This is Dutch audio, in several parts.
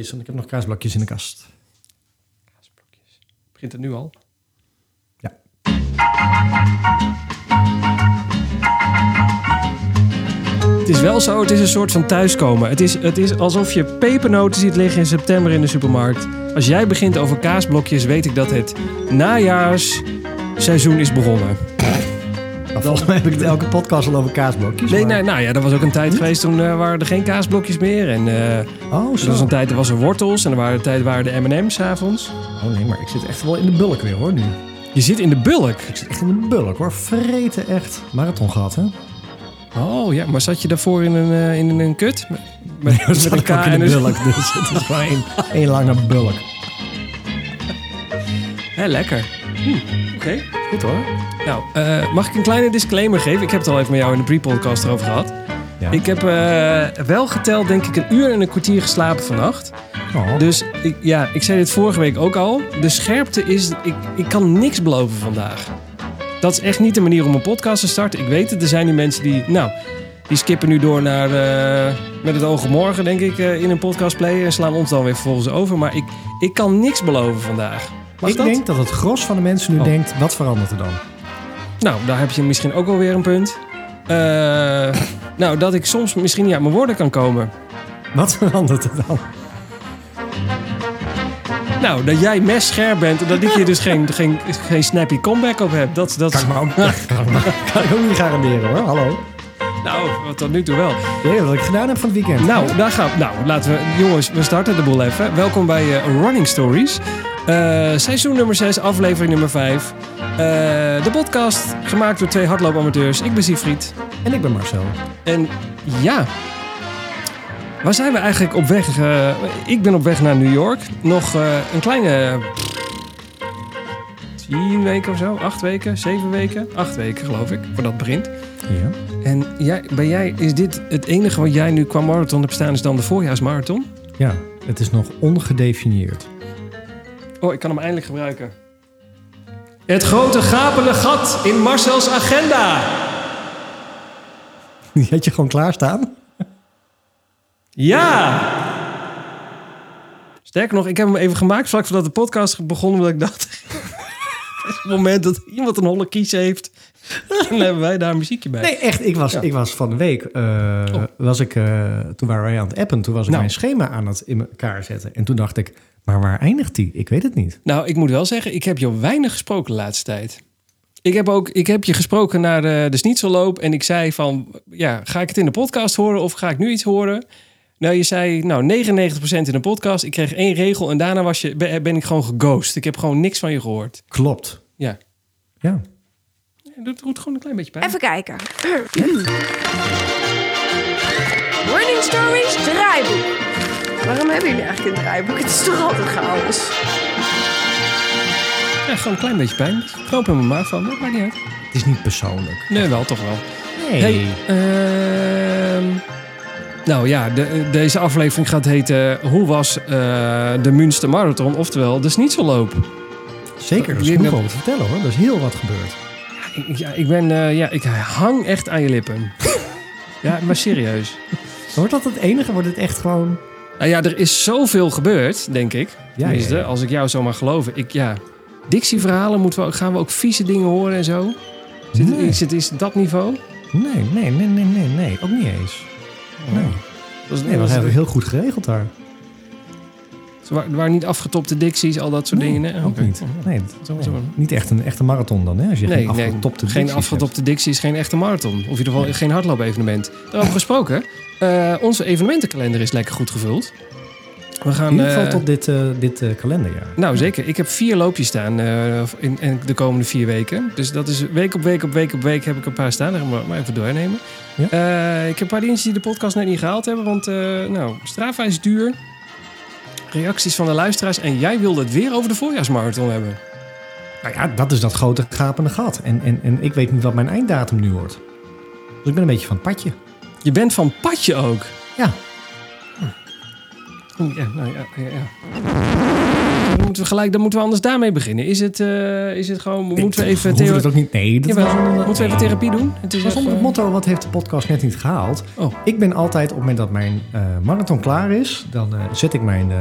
kaasblokjes. Want ik heb nog kaasblokjes in de kast. Begint het nu al? Ja. Het is wel zo, het is een soort van thuiskomen. Het is, het is alsof je pepernoten ziet liggen in september in de supermarkt. Als jij begint over kaasblokjes, weet ik dat het najaarsseizoen is begonnen. Maar volgens mij heb ik het elke podcast al over kaasblokjes. Nee, maar- nee, nou ja, er was ook een tijd geweest toen eh, waren er geen kaasblokjes meer. En eh, Oh, er zo. was een tijd, er was er wortels en er waren een tijd waren de M&M's avonds. Oh nee, maar ik zit echt wel in de bulk weer hoor nu. Je zit in de bulk. Ik zit echt in de bulk hoor. Vreten echt. Marathon gehad hè? Oh ja, maar zat je daarvoor in een, eh, in een kut? Met, met, Dat met een K en bulk. Dus het is gewoon één lange bulk. Hé, lekker. Hm, Oké. Goed hoor. Nou, eh, mag ik een kleine disclaimer geven? Ik heb het al even met jou in de pre-podcast erover gehad. Ja. Ik heb eh, wel geteld, denk ik, een uur en een kwartier geslapen vannacht. Oh. Dus ik, ja, ik zei dit vorige week ook al. De scherpte is, ik, ik kan niks beloven vandaag. Dat is echt niet de manier om een podcast te starten. Ik weet het, er zijn die mensen die, nou, die skippen nu door naar eh, met het oog op morgen, denk ik, in een podcast player en slaan ons dan weer vervolgens over. Maar ik, ik kan niks beloven vandaag. Mag ik dat? denk dat het gros van de mensen nu Oh. denkt, wat verandert er dan? Nou, daar heb je misschien ook wel weer een punt. Eh, nou, dat ik soms misschien niet uit mijn woorden kan komen. Wat verandert er dan? Nou, dat jij mes scherp bent en dat ik hier dus geen, geen, geen snappy comeback op heb. Dat, dat Kan ik me ook, kan, kan ik ook niet garanderen hoor. Hallo. Nou, wat tot nu toe wel. Wat ik gedaan heb van het weekend? Nou, daar gaan we. Nou, laten we. Jongens, we starten de boel even. Welkom bij eh, Running Stories. Eh, seizoen nummer 6, aflevering nummer 5. de podcast gemaakt door twee hardloopamateurs. Ik ben Siegfried. En ik ben Marcel. En ja, waar zijn we eigenlijk op weg? eh, ik ben op weg naar New York. Nog eh, een kleine tien weken of zo, acht weken, zeven weken, acht weken geloof ik, voordat het begint. Ja. En jij, ben jij, is dit het enige wat jij nu qua marathon hebt staan, is dan de voorjaarsmarathon? Ja, het is nog ongedefinieerd. Oh, ik kan hem eindelijk gebruiken. Het grote gapende gat in Marcel's agenda. Die had je gewoon klaarstaan? Ja! Sterker nog, ik heb hem even gemaakt vlak voordat de podcast begon, omdat ik dacht... het moment dat iemand een holle kies heeft, dan hebben wij daar een muziekje bij. Nee, echt. Ik was, Ja. ik was van de week, eh, Oh. was ik, eh, toen waren wij aan het appen, toen was ik Nou. mijn schema aan het in elkaar zetten. En toen dacht ik, maar waar eindigt die? Ik weet het niet. Nou, ik moet wel zeggen, ik heb je weinig gesproken de laatste tijd. Ik heb, ook, ik heb je gesproken naar de, de Snitselloop en ik zei van... Ja, ga ik het in de podcast horen of ga ik nu iets horen? Nou, je zei nou 99% in de podcast. Ik kreeg één regel en daarna was je, ben, ben ik gewoon geghost. Ik heb gewoon niks van je gehoord. Klopt. Ja. Ja. Dat doet gewoon een klein beetje pijn. Even kijken. Morning Stories draaiboek. Waarom hebben jullie eigenlijk een draaiboek? Het is toch altijd chaos? Ja, gewoon een klein beetje pijn. Knoop in mijn maag van, dat maakt niet uit. Het is niet persoonlijk. Nee, wel, toch wel. Nee. Hey, ehm, nou ja, de, deze aflevering gaat heten... Hoe was eh, de Münster Marathon? Oftewel, de Snitselloop. Zeker, er is Ik- genoeg over te vertellen hoor. Er is heel wat gebeurd. Ik- Ja, ik ben... eh, ja, ik hang echt aan je lippen. ja, maar serieus. Wordt dat het enige? Wordt het echt gewoon... Nou ja, er is zoveel gebeurd, denk ik. Ja, Tenminste, ja, ja. als ik jou zo mag geloven. Ik, ja, Dixie-verhalen moeten we, gaan we ook vieze dingen horen en zo. Zit, Nee. is, het, is dat niveau? Nee, nee, nee, nee, nee, nee. Ook niet eens. Nee, Dat is, nee dat was heel goed geregeld daar. Ze wa- waren niet afgetopte Dixies, al dat soort Nee, dingen. Nee, ook niet. Nee, Zo- nee. Niet echt een echte marathon dan, hè? Als je Nee, geen afgetopte geen dicties afgetopte Dixie is geen echte marathon. Of in ieder geval geen hardloop-evenement. Daarover gesproken, eh, onze evenementenkalender is lekker goed gevuld. We gaan... In ieder geval eh, tot dit, eh, dit kalenderjaar. Nou, zeker. Ik heb vier loopjes staan in, in de komende vier weken. Dus dat is week op week op week op week heb ik een paar staan. Daar gaan we maar even doornemen. Ja. Ik heb een paar dingetjes die de podcast net niet gehaald hebben. Want, nou, Strava is duur. Reacties van de luisteraars. En jij wilde het weer over de voorjaarsmarathon hebben. Nou ja, dat is dat grote gapende gat. En, en, en ik weet niet wat mijn einddatum nu wordt. Dus ik ben een beetje van het padje. Je bent van padje ook. Ja. Oeh, Ja, nou ja, ja, ja. Moeten we gelijk, dan moeten we anders daarmee beginnen. Is het, eh, is het gewoon, moeten we even, Hoeven theo- het ook niet. Nee, dat Jawel, moeten we even therapie doen? Het is Dat was onder even- het motto, wat heeft de podcast net niet gehaald? Oh. Ik ben altijd, op het moment dat mijn eh, marathon klaar is, dan eh, zet ik mijn eh,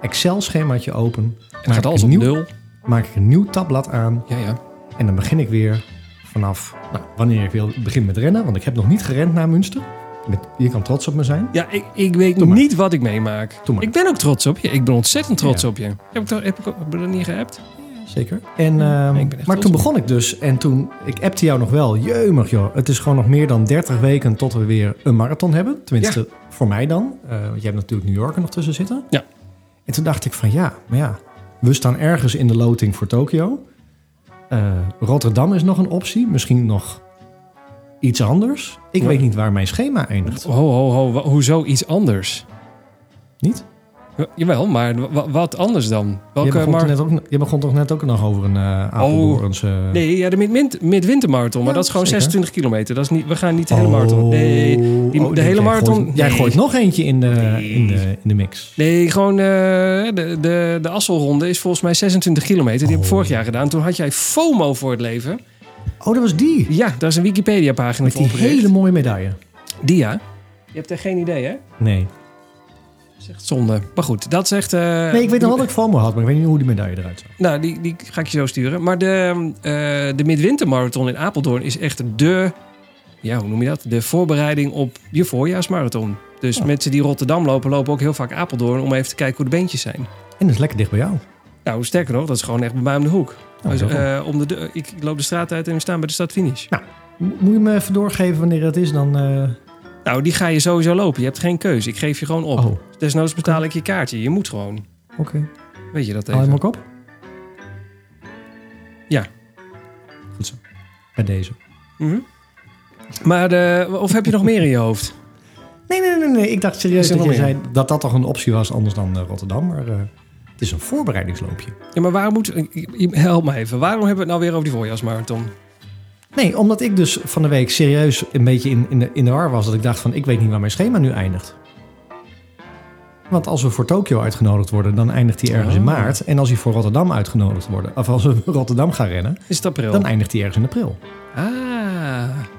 Excel-schemaatje open. Het gaat alles op nieuw, nul. Maak ik een nieuw tabblad aan Ja, ja. en dan begin ik weer vanaf nou, wanneer ik wil begin met rennen. Want ik heb nog niet gerend naar Münster. Je kan trots op me zijn. Ja, ik, ik weet niet wat ik meemaak. Ik ben ook trots op je. Ik ben ontzettend trots Ja. op je. Heb ik, toch, heb ik, ook- heb ik dat niet geappt? Zeker. En, ehm, maar toen begon ik dus en toen, ik appte jou nog wel, jeumig joh. Het is gewoon nog meer dan 30 weken tot we weer een marathon hebben. Tenminste, voor mij dan. Eh, want jij hebt natuurlijk New York er nog tussen zitten. Ja. En toen dacht ik van ja, maar ja, we staan ergens in de loting voor Tokio. Eh, Rotterdam is nog een optie, misschien nog iets anders. Ik Ja. weet niet waar mijn schema eindigt. Ho, ho, Hoezo iets anders? Niet? Ja, Jawel, maar wa- wat anders dan? Je Welke begon, net ook, je begon toch net ook nog over een uh. Nee, ja, de mid- midwintermarathon. Maar dat is gewoon zeker. 26 kilometer. Dat is niet, we gaan niet de hele marathon. Nee, die- oh, de hele jij marathon- gooit- jij gooit nog eentje in de, Nee. in de, in de mix. nee gewoon eh, de, de, de Asselronde is volgens mij 26 kilometer. Die heb ik Oh. vorig jaar gedaan. Toen had jij FOMO voor het leven. Oh, dat was die. Ja, daar is een Wikipedia-pagina Met voor die opgericht. hele mooie medaille. Die ja. Je hebt er geen idee, hè? Nee. Dat is echt zonde. Maar goed, dat zegt... eh, Nee, ik weet nog wel dat ik FOMO had, maar ik weet niet hoe die medaille eruit zag. Nou, die, die ga ik je zo sturen. Maar de, eh de midwintermarathon in Apeldoorn is echt de... Ja, hoe noem je dat? De voorbereiding op je voorjaarsmarathon. Dus Oh. mensen die Rotterdam lopen, lopen ook heel vaak Apeldoorn... om even te kijken hoe de beentjes zijn. En dat is lekker dicht bij jou. Nou, sterker nog, dat is gewoon echt bij mij om de hoek. Oh, eh, om de, ik, loop de straat uit en we staan bij de stadfinish. Mo- Moet je me even doorgeven wanneer dat is? Dan, eh, Nou, die ga je sowieso lopen. Je hebt geen keuze. Ik geef je gewoon op. Oh, Desnoods betaal ik je kaartje. Je moet gewoon. oké. Weet je dat Haal even? hem ook op? Ja. Goed zo. Bij deze. Mhm. Maar, de, of heb je nog meer in je hoofd? Nee, nee, nee, nee. Ik dacht serieus er dat je nog zei dat dat toch een optie was anders dan eh, Rotterdam. Maar eh, is een voorbereidingsloopje. Ja, maar waarom moet... Help me even. Waarom hebben we het nou weer over die voorjaarsmarathon? Nee, omdat ik dus van de week serieus een beetje in, in, de, in de war was. Dat ik dacht van, ik weet niet waar mijn schema nu eindigt. Want als we voor Tokio uitgenodigd worden, dan eindigt hij ergens in Oh. maart. En als hij voor Rotterdam uitgenodigd wordt, of als we Rotterdam gaan rennen, Is het april? dan eindigt hij ergens in april. Ah.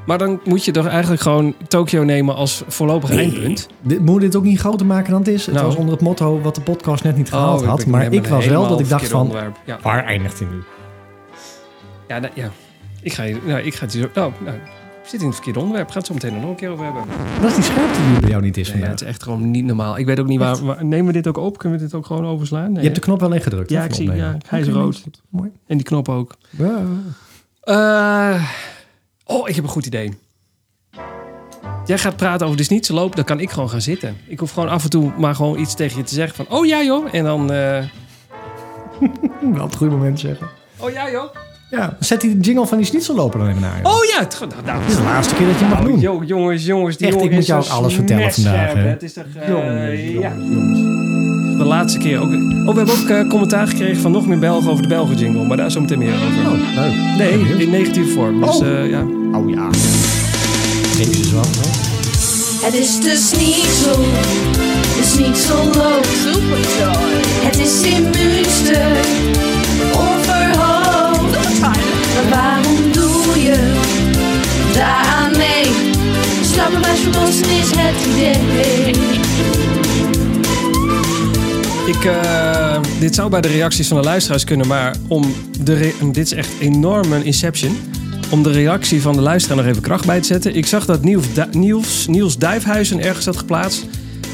Maar dan moet je toch eigenlijk gewoon Tokio nemen als voorlopig eindpunt? Dit, moet dit ook niet groter maken dan het is. Het Nou. was onder het motto wat de podcast net niet gehaald ik had. Maar ik was wel dat ik dacht van. Ja, waar eindigt hij nu? ja, nou, ja. Ik ga, nou, ik ga het hier zo... Nou, nou, we zitten in het verkeerde onderwerp. Gaat het zo meteen nog een keer over hebben. Dat is die scherpte die bij jou niet is Nee, vandaag. het is echt gewoon niet normaal. Ik weet ook niet waar, waar- Nemen we dit ook op? Kunnen we dit ook gewoon overslaan? Nee, Je hebt de knop wel ingedrukt. Ja, ik zie, ja, hij is rood. Mooi. En die knop ook. Ja. Eh, oh, ik heb een goed idee. Jij gaat praten over de snitselloop, dan kan ik gewoon gaan zitten. Ik hoef gewoon af en toe maar gewoon iets tegen je te zeggen van... Oh ja joh, en dan... eh, Wel het goede moment zeggen. oh ja joh. Ja, zet die jingle van die schnitzelloper dan even naar. joh. Oh ja, het, nou, nou, Dit is de laatste keer dat je mag nou, doen. jongens, jongens. Die Echt, ik moet jou alles vertellen vandaag, hè? Het is toch... eh, Jongens, ja, jongens. De laatste keer ook. Oh, we hebben ook eh, commentaar gekregen van nog meer Belgen over de Belgen jingle. Maar daar zo meteen meer over. Oh, leuk. nee, in negatieve vorm. Dus Oh. eh, ja. Oh ja. Jezus wel. hè? Het is de sneeksel, de sneekselloop. Superjoy. Het is in Münster, onverhoopt. Maar waarom doe je daaraan mee? Slapen bij verlossen is het idee. Ik, eh, dit zou bij de reacties van de luisteraars kunnen, maar om de dit is echt enorm een inception. Om de reactie van de luisteraar nog even kracht bij te zetten. Ik zag dat Niels, Niels, Niels Duifhuizen ergens had geplaatst.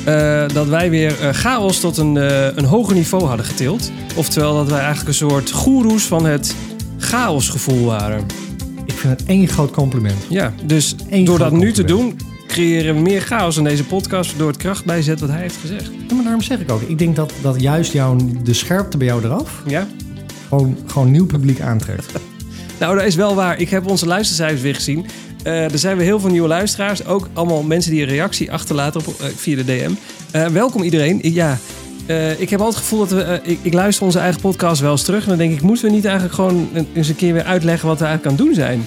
eh, dat wij weer eh, chaos tot een, een hoger niveau hadden getild. Oftewel dat wij eigenlijk een soort goeroes van het chaosgevoel waren. Ik vind het één groot compliment. Ja, dus Eén door dat nu te doen, creëren we meer chaos in deze podcast. Door het kracht bijzet wat hij heeft gezegd. Ja, maar daarom zeg ik ook. Ik denk dat, dat juist jouw, de scherpte bij jou eraf Ja? gewoon, gewoon nieuw publiek aantrekt. Nou, dat is wel waar. Ik heb onze luistercijfers weer gezien. Eh, er zijn weer heel veel nieuwe luisteraars. Ook allemaal mensen die een reactie achterlaten op, eh, via de DM. Eh, welkom iedereen. Ik- Ja, ik heb altijd het gevoel dat we... ik, ik luister onze eigen podcast wel eens terug. En dan denk ik, moeten we niet eigenlijk gewoon een- eens een keer weer uitleggen wat we eigenlijk aan het doen zijn?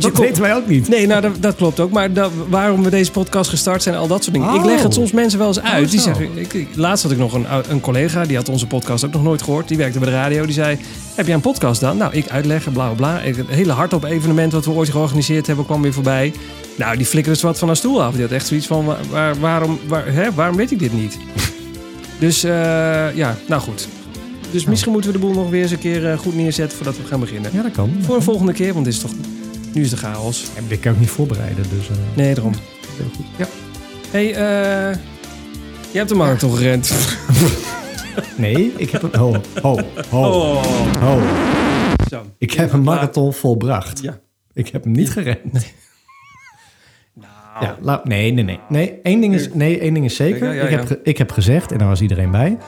Want je Dat weten wij ook niet. Nee, nou dat, dat klopt ook. Maar dat, waarom we deze podcast gestart zijn, al dat soort dingen. Ik Oh. leg het soms mensen wel eens uit. Oh, die zo. zeggen, ik, laatst had ik nog een, een collega, die had onze podcast ook nog nooit gehoord. Die werkte bij de radio. Die zei, heb jij een podcast dan? Nou, ik uitleggen, bla bla bla. Het hele hardop evenement wat we ooit georganiseerd hebben, kwam weer voorbij. Nou, die flikkerde ze wat van haar stoel af. Die had echt zoiets van, waar, waar- waarom, waar, hè, waarom weet ik dit niet? dus eh, ja, nou goed. Dus misschien moeten we de boel nog weer eens een keer eh, goed neerzetten voordat we gaan beginnen. Ja, dat kan. Voor een volgende keer, want dit is toch, nu is de chaos. Ja, dit kan ik niet voorbereiden, dus... eh, Nee, daarom. heel goed. Ja. hey, eh je hebt de marathon gerend. Nee, ik heb een... Ho, ho, ho, Oh. ho. Zo. Ik heb een marathon volbracht. Ja. Ik heb hem niet gerend. Nou. Ja, nee, nee, nee. Nee, één ding is, nee, één ding is zeker. Ja, ja, ik, heb ge- ik heb gezegd, en daar was iedereen bij...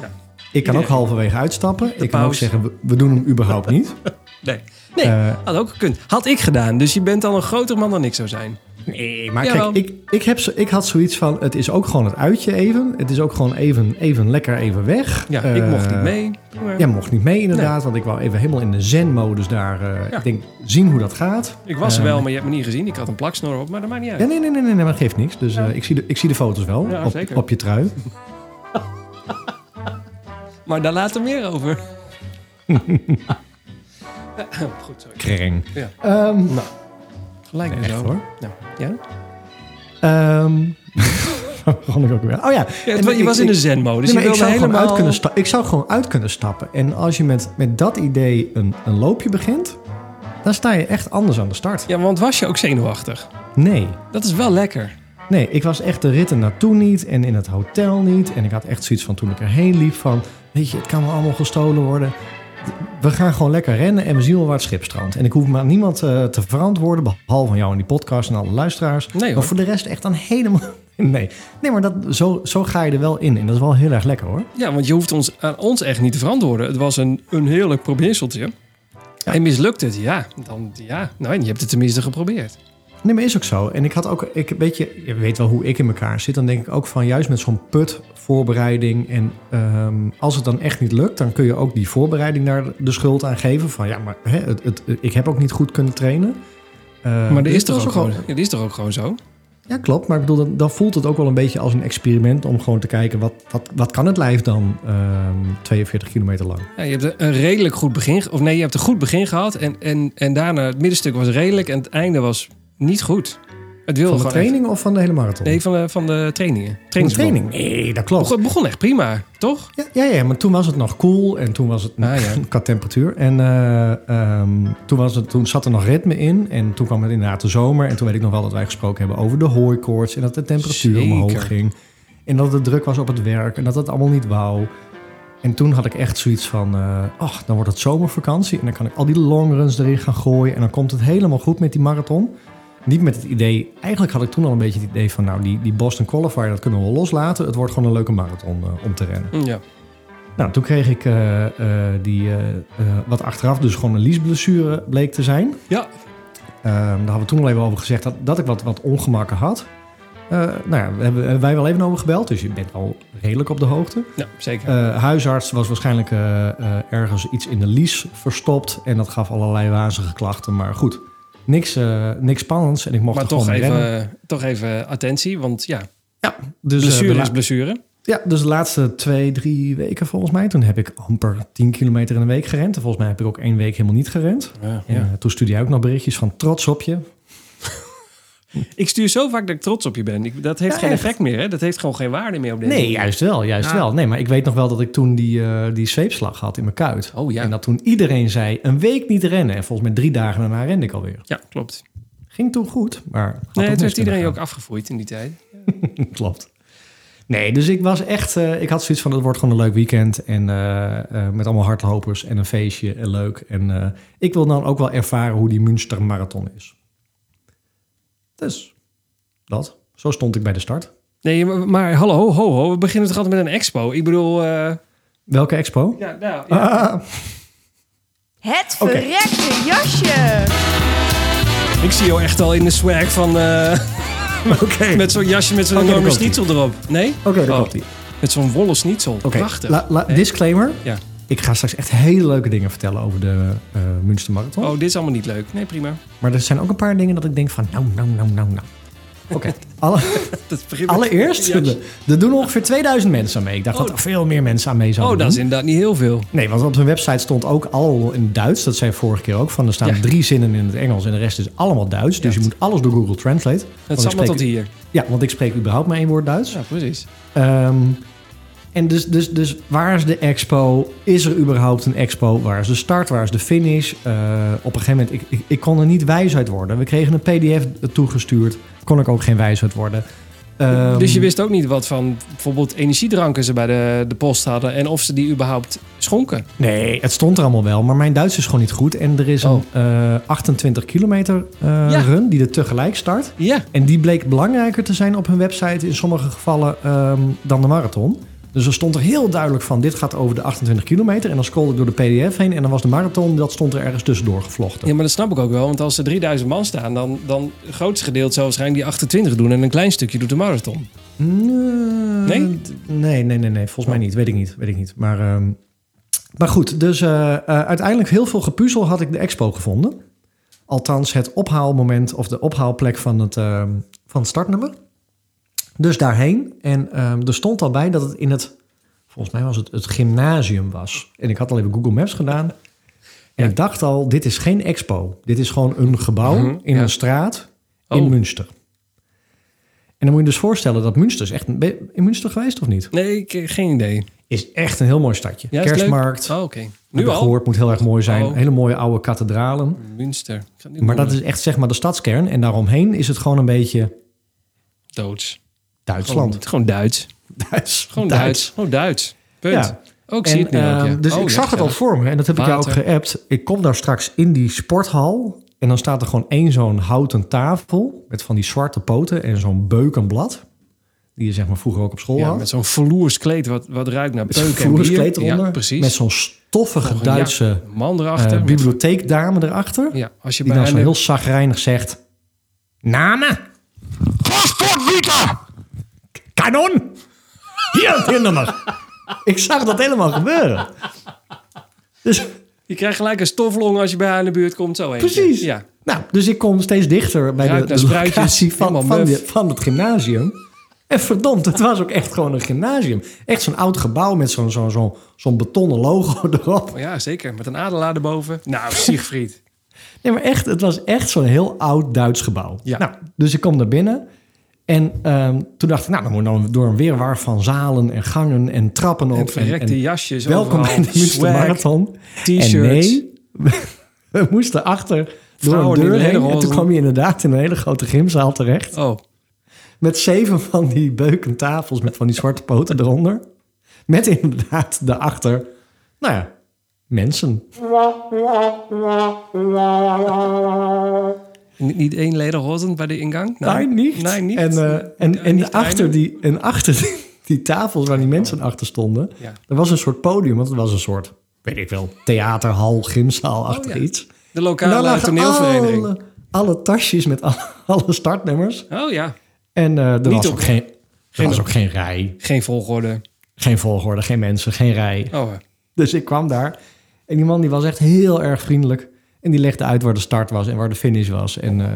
Ik kan ook halverwege uitstappen. ik kan ook zeggen, we, we doen hem überhaupt niet. Nee. Nee, Eh, had ook gekund. Had ik gedaan. Dus je bent al een groter man dan ik zou zijn. Nee, maar Jawel. kijk, ik, ik, heb zo, ik had zoiets van... Het is ook gewoon het uitje even. Het is ook gewoon even, even lekker even weg. Ja, ik Eh, mocht niet mee. Maar Jij mocht niet mee inderdaad, want ik wou even helemaal in de zen-modus daar... eh, Ja. Ik denk, zien hoe dat gaat. Ik was er wel, maar je hebt me niet gezien. Ik had een plaksnor op, maar dat maakt niet uit. Ja, nee, nee, nee, nee, nee, maar dat geeft niks. Dus ik, zie de, ik zie de foto's wel Ja, op, zeker. op je trui. Maar daar later meer over. Goed. Kreng. Ja. Ehm, Gelijk nee, weer zo. hoor. Ja. ja? Ehm begon ik ook weer? Oh ja. Ja, En je ik- was in de zen-modus. Nee, je ik, zou gewoon helemaal... uit kunnen sta- ik zou gewoon uit kunnen stappen. En als je met, met dat idee een, een loopje begint, dan sta je echt anders aan de start. Ja, want was je ook zenuwachtig? Nee. Dat is wel lekker. Nee, ik was echt de ritten naartoe niet en in het hotel niet. En ik had echt zoiets van toen ik erheen liep van... Weet je, het kan wel allemaal gestolen worden. We gaan gewoon lekker rennen en we zien wel waar het schip strandt. En ik hoef me aan niemand eh, te verantwoorden, behalve van jou en die podcast en alle luisteraars. Nee, maar voor de rest echt dan helemaal... Nee, nee maar dat, zo, zo ga je er wel in. En dat is wel heel erg lekker hoor. Ja, want je hoeft ons, aan ons echt niet te verantwoorden. Het was een, een heerlijk probeerseltje. En mislukt het? Ja, dan ja. Nou, je hebt het tenminste geprobeerd. Nee, maar is ook zo. En ik had ook, ik weet je, je weet wel hoe ik in elkaar zit. Dan denk ik ook van juist met zo'n put voorbereiding. En ehm, als het dan echt niet lukt, dan kun je ook die voorbereiding daar de schuld aan geven. Van ja, maar hè, het, het, ik heb ook niet goed kunnen trainen. Eh, Maar dat dus is, toch ook gewoon, dat is toch ook gewoon zo? Ja, klopt. Maar ik bedoel, dan, dan voelt het ook wel een beetje als een experiment om gewoon te kijken wat, wat, wat kan het lijf dan ehm 42 kilometer lang. Ja, je hebt een redelijk goed begin... Of nee, je hebt een goed begin gehad. En, en, en daarna, het middenstuk was redelijk. En het einde was niet goed. Het wilde Van de training of van de hele marathon? nee, van de, van de trainingen. van de training. Nee, dat klopt. Het begon echt prima, toch? Ja, ja, ja, maar toen was het nog koel en toen was het Ah, ja. qua temperatuur. En eh, ehm, toen, was het, toen zat er nog ritme in en toen kwam het inderdaad de zomer. En toen weet ik nog wel dat wij gesproken hebben over de hooikoorts en dat de temperatuur Zeker. omhoog ging. En dat het druk was op het werk en dat het allemaal niet wou. En toen had ik echt zoiets van, eh ach, dan wordt het zomervakantie en dan kan ik al die longruns erin gaan gooien. En dan komt het helemaal goed met die marathon. Niet met het idee, eigenlijk had ik toen al een beetje het idee van, nou, die, die Boston Qualifier, dat kunnen we loslaten. Het wordt gewoon een leuke marathon eh, om te rennen. Ja. Nou, toen kreeg ik eh, eh, die, wat achteraf dus gewoon een liesblessure bleek te zijn. Ja. Ehm, daar hadden we toen al even over gezegd dat, dat ik wat, wat ongemakken had. Nou ja, we hebben, hebben wij wel even over gebeld, dus je bent al redelijk op de hoogte. ja, zeker. Huisarts was waarschijnlijk ergens iets in de lies verstopt en dat gaf allerlei wazige klachten. Maar goed, niks, eh, niks spannends en ik mocht maar toch rennen. even, toch even attentie, want ja, Dus, eh, blessure la- is blessure. Ja, dus de laatste twee, drie weken volgens mij. Toen heb ik amper 10 kilometer in een week gerend. En volgens mij heb ik ook één week helemaal niet gerend. Ja, En, eh, toen stuurde jij ook nog berichtjes van trots op je. Ik stuur zo vaak dat ik trots op je ben. Ik, dat heeft Ja, geen echt. effect meer, hè? Dat heeft gewoon geen waarde meer op deze Nee, juist wel, juist Ah. wel. Nee, maar ik weet nog wel dat ik toen die, eh, die zweepslag had in mijn kuit. Oh ja. En dat toen iedereen zei, een week niet rennen. En volgens mij drie dagen daarna rende ik alweer. Ja, klopt. Ging toen goed, maar... Nee, het heeft iedereen ook afgevoerd in die tijd. Klopt. Nee, dus ik was echt... eh, ik had zoiets van, het wordt gewoon een leuk weekend. En eh, eh, met allemaal hardlopers en een feestje en leuk. En eh, ik wil dan ook wel ervaren hoe die Münster Marathon is. Dus, dat. Zo stond ik bij de start. Nee, maar, maar hallo, ho, ho. We beginnen toch altijd met een expo? Ik bedoel... eh, Welke expo? ja, nou, ja. Ah, Het verrekte jasje. Ik zie jou echt al in de swag van... eh, Oké, met zo'n jasje met zo'n enorme schnitzel erop. Nee? Oké, daar Oh, ie. Met zo'n wollen schnitzel. Oké, Prachtig. la- la- disclaimer. Ja. Ik ga straks echt hele leuke dingen vertellen over de eh Münster Marathon. Oh, dit is allemaal niet leuk. Nee, prima. Maar er zijn ook een paar dingen dat ik denk van, nou, nou, nou, nou, nou. Oké, alle, is allereerst, er- doen ongeveer 2000 mensen aan mee. Ik dacht Oh. dat er veel meer mensen aan mee zouden Oh, dat is inderdaad niet heel veel. Nee, want op hun website stond ook al in Duits. Dat zei vorige keer ook. Van, er staan Ja. drie zinnen in het Engels en de rest is allemaal Duits. Dus je moet alles door Google Translate. Het maar spreek- tot hier. Ja, want ik spreek überhaupt maar één woord Duits. Ja, precies. Ehm, en dus, dus, dus waar is de expo? Is er überhaupt een expo? Waar is de start? Waar is de finish? Eh, op een gegeven moment, ik, ik, ik kon er niet wijs uit worden. We kregen een pdf toegestuurd. Kon ik ook geen wijs uit worden. Ehm, dus je wist ook niet wat van bijvoorbeeld energiedranken ze bij de, de post hadden en of ze die überhaupt schonken. Nee, het stond er allemaal wel. Maar mijn Duits is gewoon niet goed. En er is Oh. een eh, 28 kilometer eh, Ja. run die er tegelijk start. Ja. En die bleek belangrijker te zijn op hun website in sommige gevallen ehm, dan de marathon. Dus er stond er heel duidelijk van, dit gaat over de 28 kilometer. En dan scrollde ik door de pdf heen en dan was de marathon, dat stond er ergens tussendoor gevlochten. ja, maar dat snap ik ook wel. Want als er 3000 man staan, dan, dan het grootste gedeelte zal waarschijnlijk die 28 doen en een klein stukje doet de marathon. Nee? Nee? Nee, nee, nee. Volgens mij niet. Weet ik niet. Weet ik niet. Maar, ehm, maar goed, dus eh, eh, uiteindelijk heel veel gepuzzel had ik de expo gevonden. Althans, het ophaalmoment of de ophaalplek van het, ehm, van het startnummer. Dus daarheen. En ehm, er stond al bij dat het in het, volgens mij was het het gymnasium was. En ik had al even Google Maps gedaan. En ik dacht al, dit is geen expo. Dit is gewoon een gebouw Mhm, in ja. een straat in Oh. Münster. En dan moet je dus voorstellen dat Münster is echt... een- Ben je in Münster geweest of niet? Nee, ik, eh, geen idee. Is echt een heel mooi stadje. Ja? Kerstmarkt. Oh, oké. Nu al? gehoord, moet heel erg mooi zijn. Oh. Hele mooie oude kathedralen. Münster. Maar dat is echt zeg maar de stadskern. En daaromheen is het gewoon een beetje doods. Duitsland. Gewoon, gewoon Duits. Duits. Gewoon Duits. Gewoon Duits. Punt. Ja. Oh, ik zie En, het nu ook, ja. ehm, dus Oh, ik zag het al voor me. En dat heb ik jou ook geappt. Ik kom daar straks in die sporthal. En dan staat er gewoon één zo'n houten tafel. Met van die zwarte poten en zo'n beukenblad. Die je zeg maar vroeger ook op school Ja, had. met zo'n vloers kleed wat, wat ruikt naar Met zo'n peuk en bier. eronder. Ja, precies. Met zo'n stoffige Duitse ja, man erachter. eh, met- bibliotheekdame erachter. ja, als je Die bij dan zo een- heel zagrijnig zegt... Namen! Transportwieter! Kanon! Hier het! Ik zag dat helemaal gebeuren. Dus, Je krijgt gelijk een stoflong als je bij haar in de buurt komt. Zo eentje. precies. Ja. Nou, dus ik kom steeds dichter bij de, de locatie van, van, muf. de- van het gymnasium. En verdomd, het was ook echt gewoon een gymnasium. Echt zo'n oud gebouw met zo'n zo'n zo'n zo'n betonnen logo erop. Oh ja, zeker. Met een adelaar erboven. Nou, Siegfried. Nee, maar echt, het was echt zo'n heel oud Duits gebouw. Ja. Nou, dus ik kom naar binnen. En ehm, toen dacht ik, nou, dan moet dan door een weerwar van zalen en gangen en trappen op. En verrekte en- jasjes welkom overal. bij de Münster Marathon. T-shirts. En nee, we moesten achter door een deur heen. En toen kwam je inderdaad in een hele grote gymzaal terecht. Oh, Met zeven van die beuken tafels met van die zwarte poten eronder. Met inderdaad daarachter, nou ja, mensen. niet, niet één lederhozen bij de ingang? Nee, niet. Nee, niet. En, eh, en, en, niet achter die, en achter die, die tafels waar die mensen achter stonden... Ja. er was een soort podium, want het was een soort, weet ik wel... theaterhal, gymzaal-achtig Oh, ja. iets. De lokale toneelvereniging. alle, alle tasjes met alle, alle startnummers. Oh ja. En eh, er Niet was, ook geen, er geen- was ook geen rij, Geen volgorde. geen volgorde, geen mensen, geen rij. Oh, Dus ik kwam daar en die man die was echt heel erg vriendelijk. En die legde uit waar de start was en waar de finish was. En eh,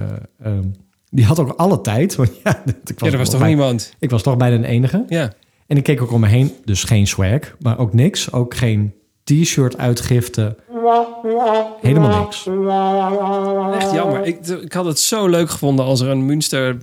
ehm, die had ook alle tijd. Want ja, ik ja, er was toch bij- niemand? Ik was toch bijna de enige. Ja. En ik keek ook om me heen. Dus geen swag, maar ook niks. Ook geen t-shirt uitgifte. Helemaal niks. Echt jammer. Ik, ik had het zo leuk gevonden als er een Münster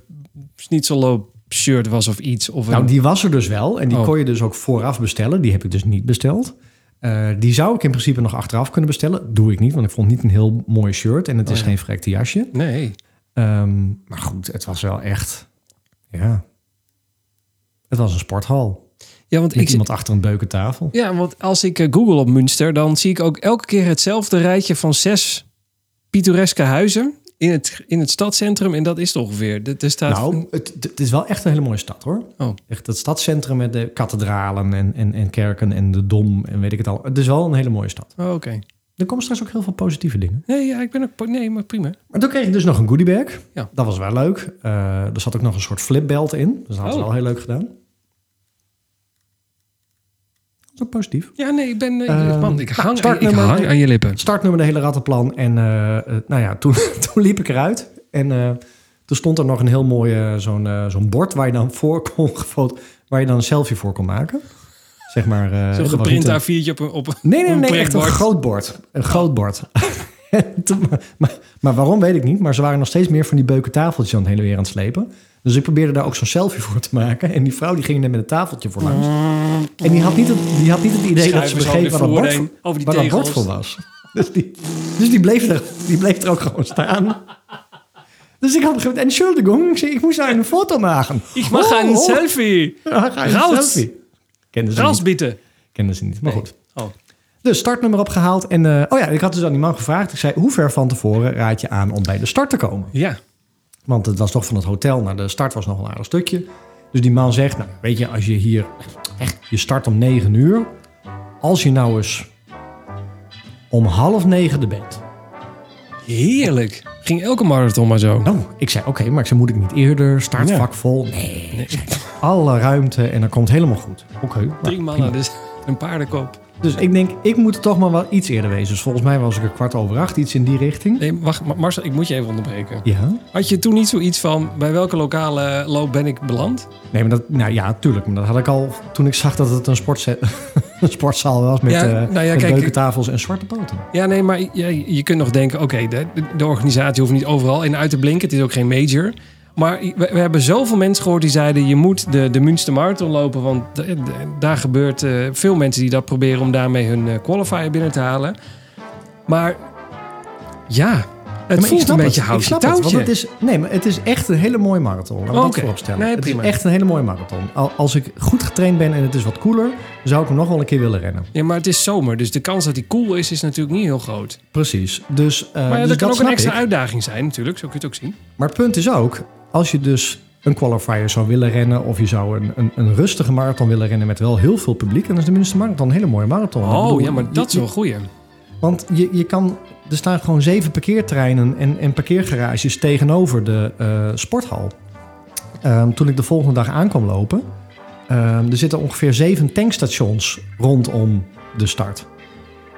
Schnitzelloop shirt was of iets. Of een... Nou, die was er dus wel. En die Oh. kon je dus ook vooraf bestellen. Die heb ik dus niet besteld. Eh, die zou ik in principe nog achteraf kunnen bestellen. Doe ik niet, want ik vond het niet een heel mooi shirt. En het is Oh ja. geen verrekte jasje. Nee. Ehm, maar goed, het was wel echt... Ja. Het was een sporthal. Ja, want Met ik, iemand achter een beuken tafel. Ja, want als ik eh, google op Münster, dan zie ik ook elke keer hetzelfde rijtje van zes pittoreske huizen in het, in het stadscentrum. En dat is het ongeveer. Er er staat... Nou, het, het is wel echt een hele mooie stad hoor. Oh. Echt het stadscentrum met de kathedralen en, en, en kerken en de dom en weet ik het al. Het is wel een hele mooie stad. Oh, oké. Er komen straks ook heel veel positieve dingen. Nee, ja, ik ben ook... Nee, maar prima. Maar toen kreeg ik dus nog een goodiebag. Ja. Dat was wel leuk. Eh, er zat ook nog een soort flipbelt in. Dus dat hadden ze Oh. wel heel leuk gedaan. Positief. Ja, nee, ik ben... Eh, Uh, man, ik nou, hang, ik hang aan je lippen. Startnummer, de hele rattenplan. En eh, eh, nou ja, toen, toen liep ik eruit. En toen stond er nog een heel mooi zo'n zo'n bord waar je dan voor kon waar je dan een selfie voor kon maken. Zeg maar. Zo'n geprint niet een- A4'tje op een... Op een Nee, nee, een nee, echt een groot bord. Een groot bord. Maar, maar waarom weet ik niet. Maar ze waren nog steeds meer van die beuken tafeltjes aan het hele weer aan het slepen. Dus ik probeerde daar ook zo'n selfie voor te maken. En die vrouw die ging er met een tafeltje voor langs. En die had niet het, die had niet het idee dat ze begreep waar dat bord, over die waar dat bord voor was. Dus die, dus die, bleef er, die bleef er ook gewoon staan. Dus ik had begrepen, Entschuldigung, ik moest daar een foto maken. Ik mag Oh, een oh. selfie. Ja, ga Raus. selfie. Kenden ze Raus niet. bitte. Kenden ze niet, maar goed. Oh. Dus startnummer opgehaald. En eh, oh ja, ik had dus aan die man gevraagd. Ik zei, hoe ver van tevoren raad je aan om bij de start te komen? Ja. Want het was toch van het hotel naar de start was nog een aardig stukje. Dus die man zegt, nou weet je, als je hier echt, je start om 9 uur. Als je nou eens om half negen er bent. Heerlijk. Ging elke marathon maar zo. Nou, ik zei, oké, maar ik zei, moet ik niet eerder? Startvak vol? Nee. Alle ruimte en dan komt helemaal goed. Oké. nou, Drie prima. mannen, dus een paardenkop. Dus ik denk, ik moet toch maar wel iets eerder wezen. Dus volgens mij was ik een kwart over acht, iets in die richting. Nee, wacht, Ma- Marcel, ik moet je even onderbreken. Ja. Had je toen niet zoiets van, bij welke lokale loop ben ik beland? Nee, maar dat, nou ja, tuurlijk. Maar dat had ik al toen ik zag dat het een, sportzaal was met, Ja, eh nou ja, met kijk, keukentafels en zwarte poten. Ja, nee, maar je, je kunt nog denken, oké, de, de organisatie hoeft niet overal in uit te blinken. Het is ook geen major. Maar we, we hebben zoveel mensen gehoord die zeiden... je moet de, de Münster Marathon lopen. Want de- de- daar gebeurt eh, veel mensen die dat proberen... om daarmee hun eh, qualifier binnen te halen. Maar ja, het maar ik voelt een beetje het. Houtje snap het, want het is, nee, maar het is echt een hele mooie marathon. Laten we dat vooropstellen. Nee, het is echt een hele mooie marathon. Al- Als ik goed getraind ben en het is wat koeler... zou ik hem nog wel een keer willen rennen. Ja, maar het is zomer. Dus de kans dat hij cool is, is natuurlijk niet heel groot. Precies. Dus, eh, maar ja, dus dat kan ook een extra ik. uitdaging zijn natuurlijk. Zo kun je het ook zien. Maar het punt is ook, als je dus een qualifier zou willen rennen... of je zou een, een, een rustige marathon willen rennen met wel heel veel publiek... dan is de Münster Marathon een hele mooie marathon. Oh bedoel, ja, maar dat is wel een goeie. Want je, je kan, er staan gewoon zeven parkeerterreinen en, en parkeergarages tegenover de eh, sporthal. Ehm, toen ik de volgende dag aankwam lopen, ehm, er zitten ongeveer zeven tankstations rondom de start.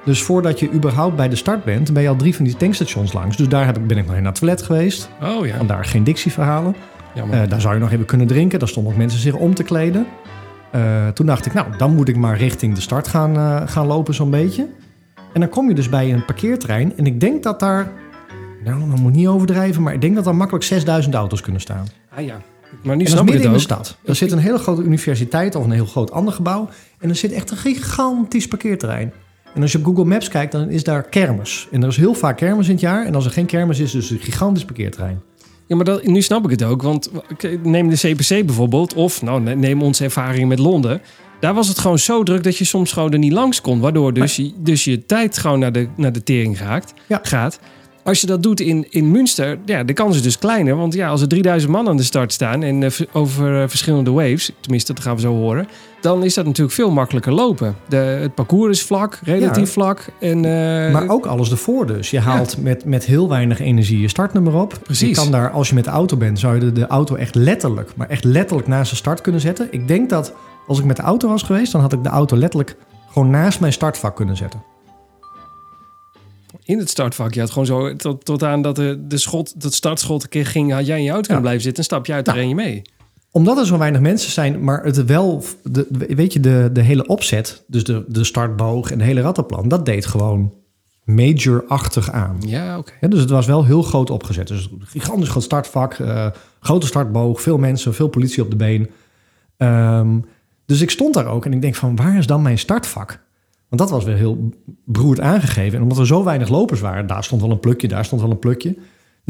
Dus voordat je überhaupt bij de start bent, ben je al drie van die tankstations langs. Dus daar heb ik, ben ik nog in naar het toilet geweest. Oh ja, Vandaar geen Dixie-verhalen. jammer. Eh, daar zou je nog even kunnen drinken. Daar stonden ook mensen zich om te kleden. Eh, toen dacht ik, nou, dan moet ik maar richting de start gaan, eh, gaan lopen zo'n beetje. En dan kom je dus bij een parkeerterrein. En ik denk dat daar, nou, dat moet niet overdrijven... maar ik denk dat daar makkelijk 6000 auto's kunnen staan. ah ja, maar nu En dat is midden in de stad. Er zit een hele grote universiteit of een heel groot ander gebouw. En er zit echt een gigantisch parkeerterrein. En als je op Google Maps kijkt, dan is daar kermis. En er is heel vaak kermis in het jaar. En als er geen kermis is, is het dus een gigantisch parkeerterrein. Ja, maar dat, nu snap ik het ook. Want neem de CPC bijvoorbeeld. Of nou, ne- neem onze ervaring met Londen. Daar was het gewoon zo druk dat je soms gewoon er niet langs kon. Waardoor dus, je, dus je tijd gewoon naar de, naar de tering gaat. Ja. gaat. Als je dat doet in, in Münster, ja, de kans is dus kleiner. Want ja, als er 3000 man aan de start staan en eh, over eh, verschillende waves, tenminste, dat gaan we zo horen, dan is dat natuurlijk veel makkelijker lopen. De, het parcours is vlak, relatief Ja. vlak. En, eh, Maar ook alles ervoor dus. Je haalt met, met heel weinig energie je startnummer op. Precies. Je kan daar, als je met de auto bent, zou je de, de auto echt letterlijk, maar echt letterlijk naast de start kunnen zetten. Ik denk dat als ik met de auto was geweest, dan had ik de auto letterlijk gewoon naast mijn startvak kunnen zetten. in het startvak, je had gewoon zo tot, tot aan dat de, de schot, dat startschot een keer ging, had jij in je auto kunnen blijven zitten, een stapje uit, dan Nou. ren je mee. Omdat er zo weinig mensen zijn, maar het wel, de, weet je, de, de hele opzet, dus de, de startboog en de hele rattenplan, dat deed gewoon major-achtig aan. Ja, oké. Dus het was wel heel groot opgezet. Dus een gigantisch groot startvak, eh, grote startboog, veel mensen, veel politie op de been. Ehm, dus ik stond daar ook en ik denk van, waar is dan mijn startvak? Want dat was weer heel beroerd aangegeven. En omdat er zo weinig lopers waren, daar stond wel een plukje, daar stond wel een plukje.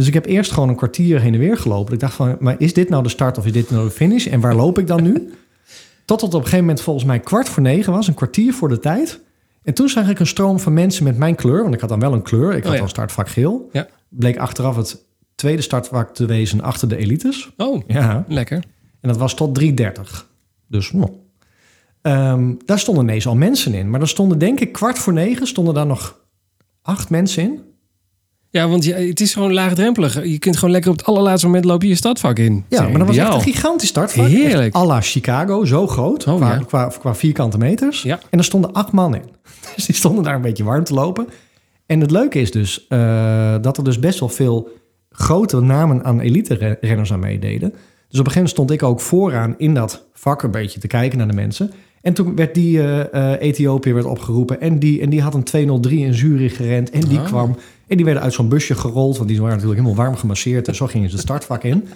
Dus ik heb eerst gewoon een kwartier heen en weer gelopen. Ik dacht van, maar is dit nou de start of is dit nou de finish? En waar loop ik dan nu? Tot het op een gegeven moment volgens mij kwart voor negen was, een kwartier voor de tijd. En toen zag ik een stroom van mensen met mijn kleur, want ik had dan wel een kleur. Ik had Oh ja. al startvak geel. Ja. Bleek achteraf het tweede startvak te wezen achter de elites. Oh, Ja. lekker. En dat was tot 3.30. Dus nou. Ehm, daar stonden ineens al mensen in. Maar er stonden denk ik kwart voor negen stonden daar nog acht mensen in. Ja, want je, het is gewoon laagdrempelig. Je kunt gewoon lekker op het allerlaatste moment lopen je stadvak in. Ja, maar dat was echt een gigantisch startvak. Heerlijk. Echt à la Chicago, zo groot. Oh, qua, ja. qua, qua vierkante meters. Ja. En er stonden acht man in. Dus die stonden daar een beetje warm te lopen. En het leuke is dus eh, dat er dus best wel veel grote namen aan elite-renners aan meededen. Dus op een gegeven moment stond ik ook vooraan in dat vak een beetje te kijken naar de mensen. En toen werd die eh Ethiopië werd opgeroepen. En die, en die had een 203 in Zurich gerend. En die Ah. kwam. En die werden uit zo'n busje gerold. Want die waren natuurlijk helemaal warm gemasseerd. En zo gingen ze het startvak in.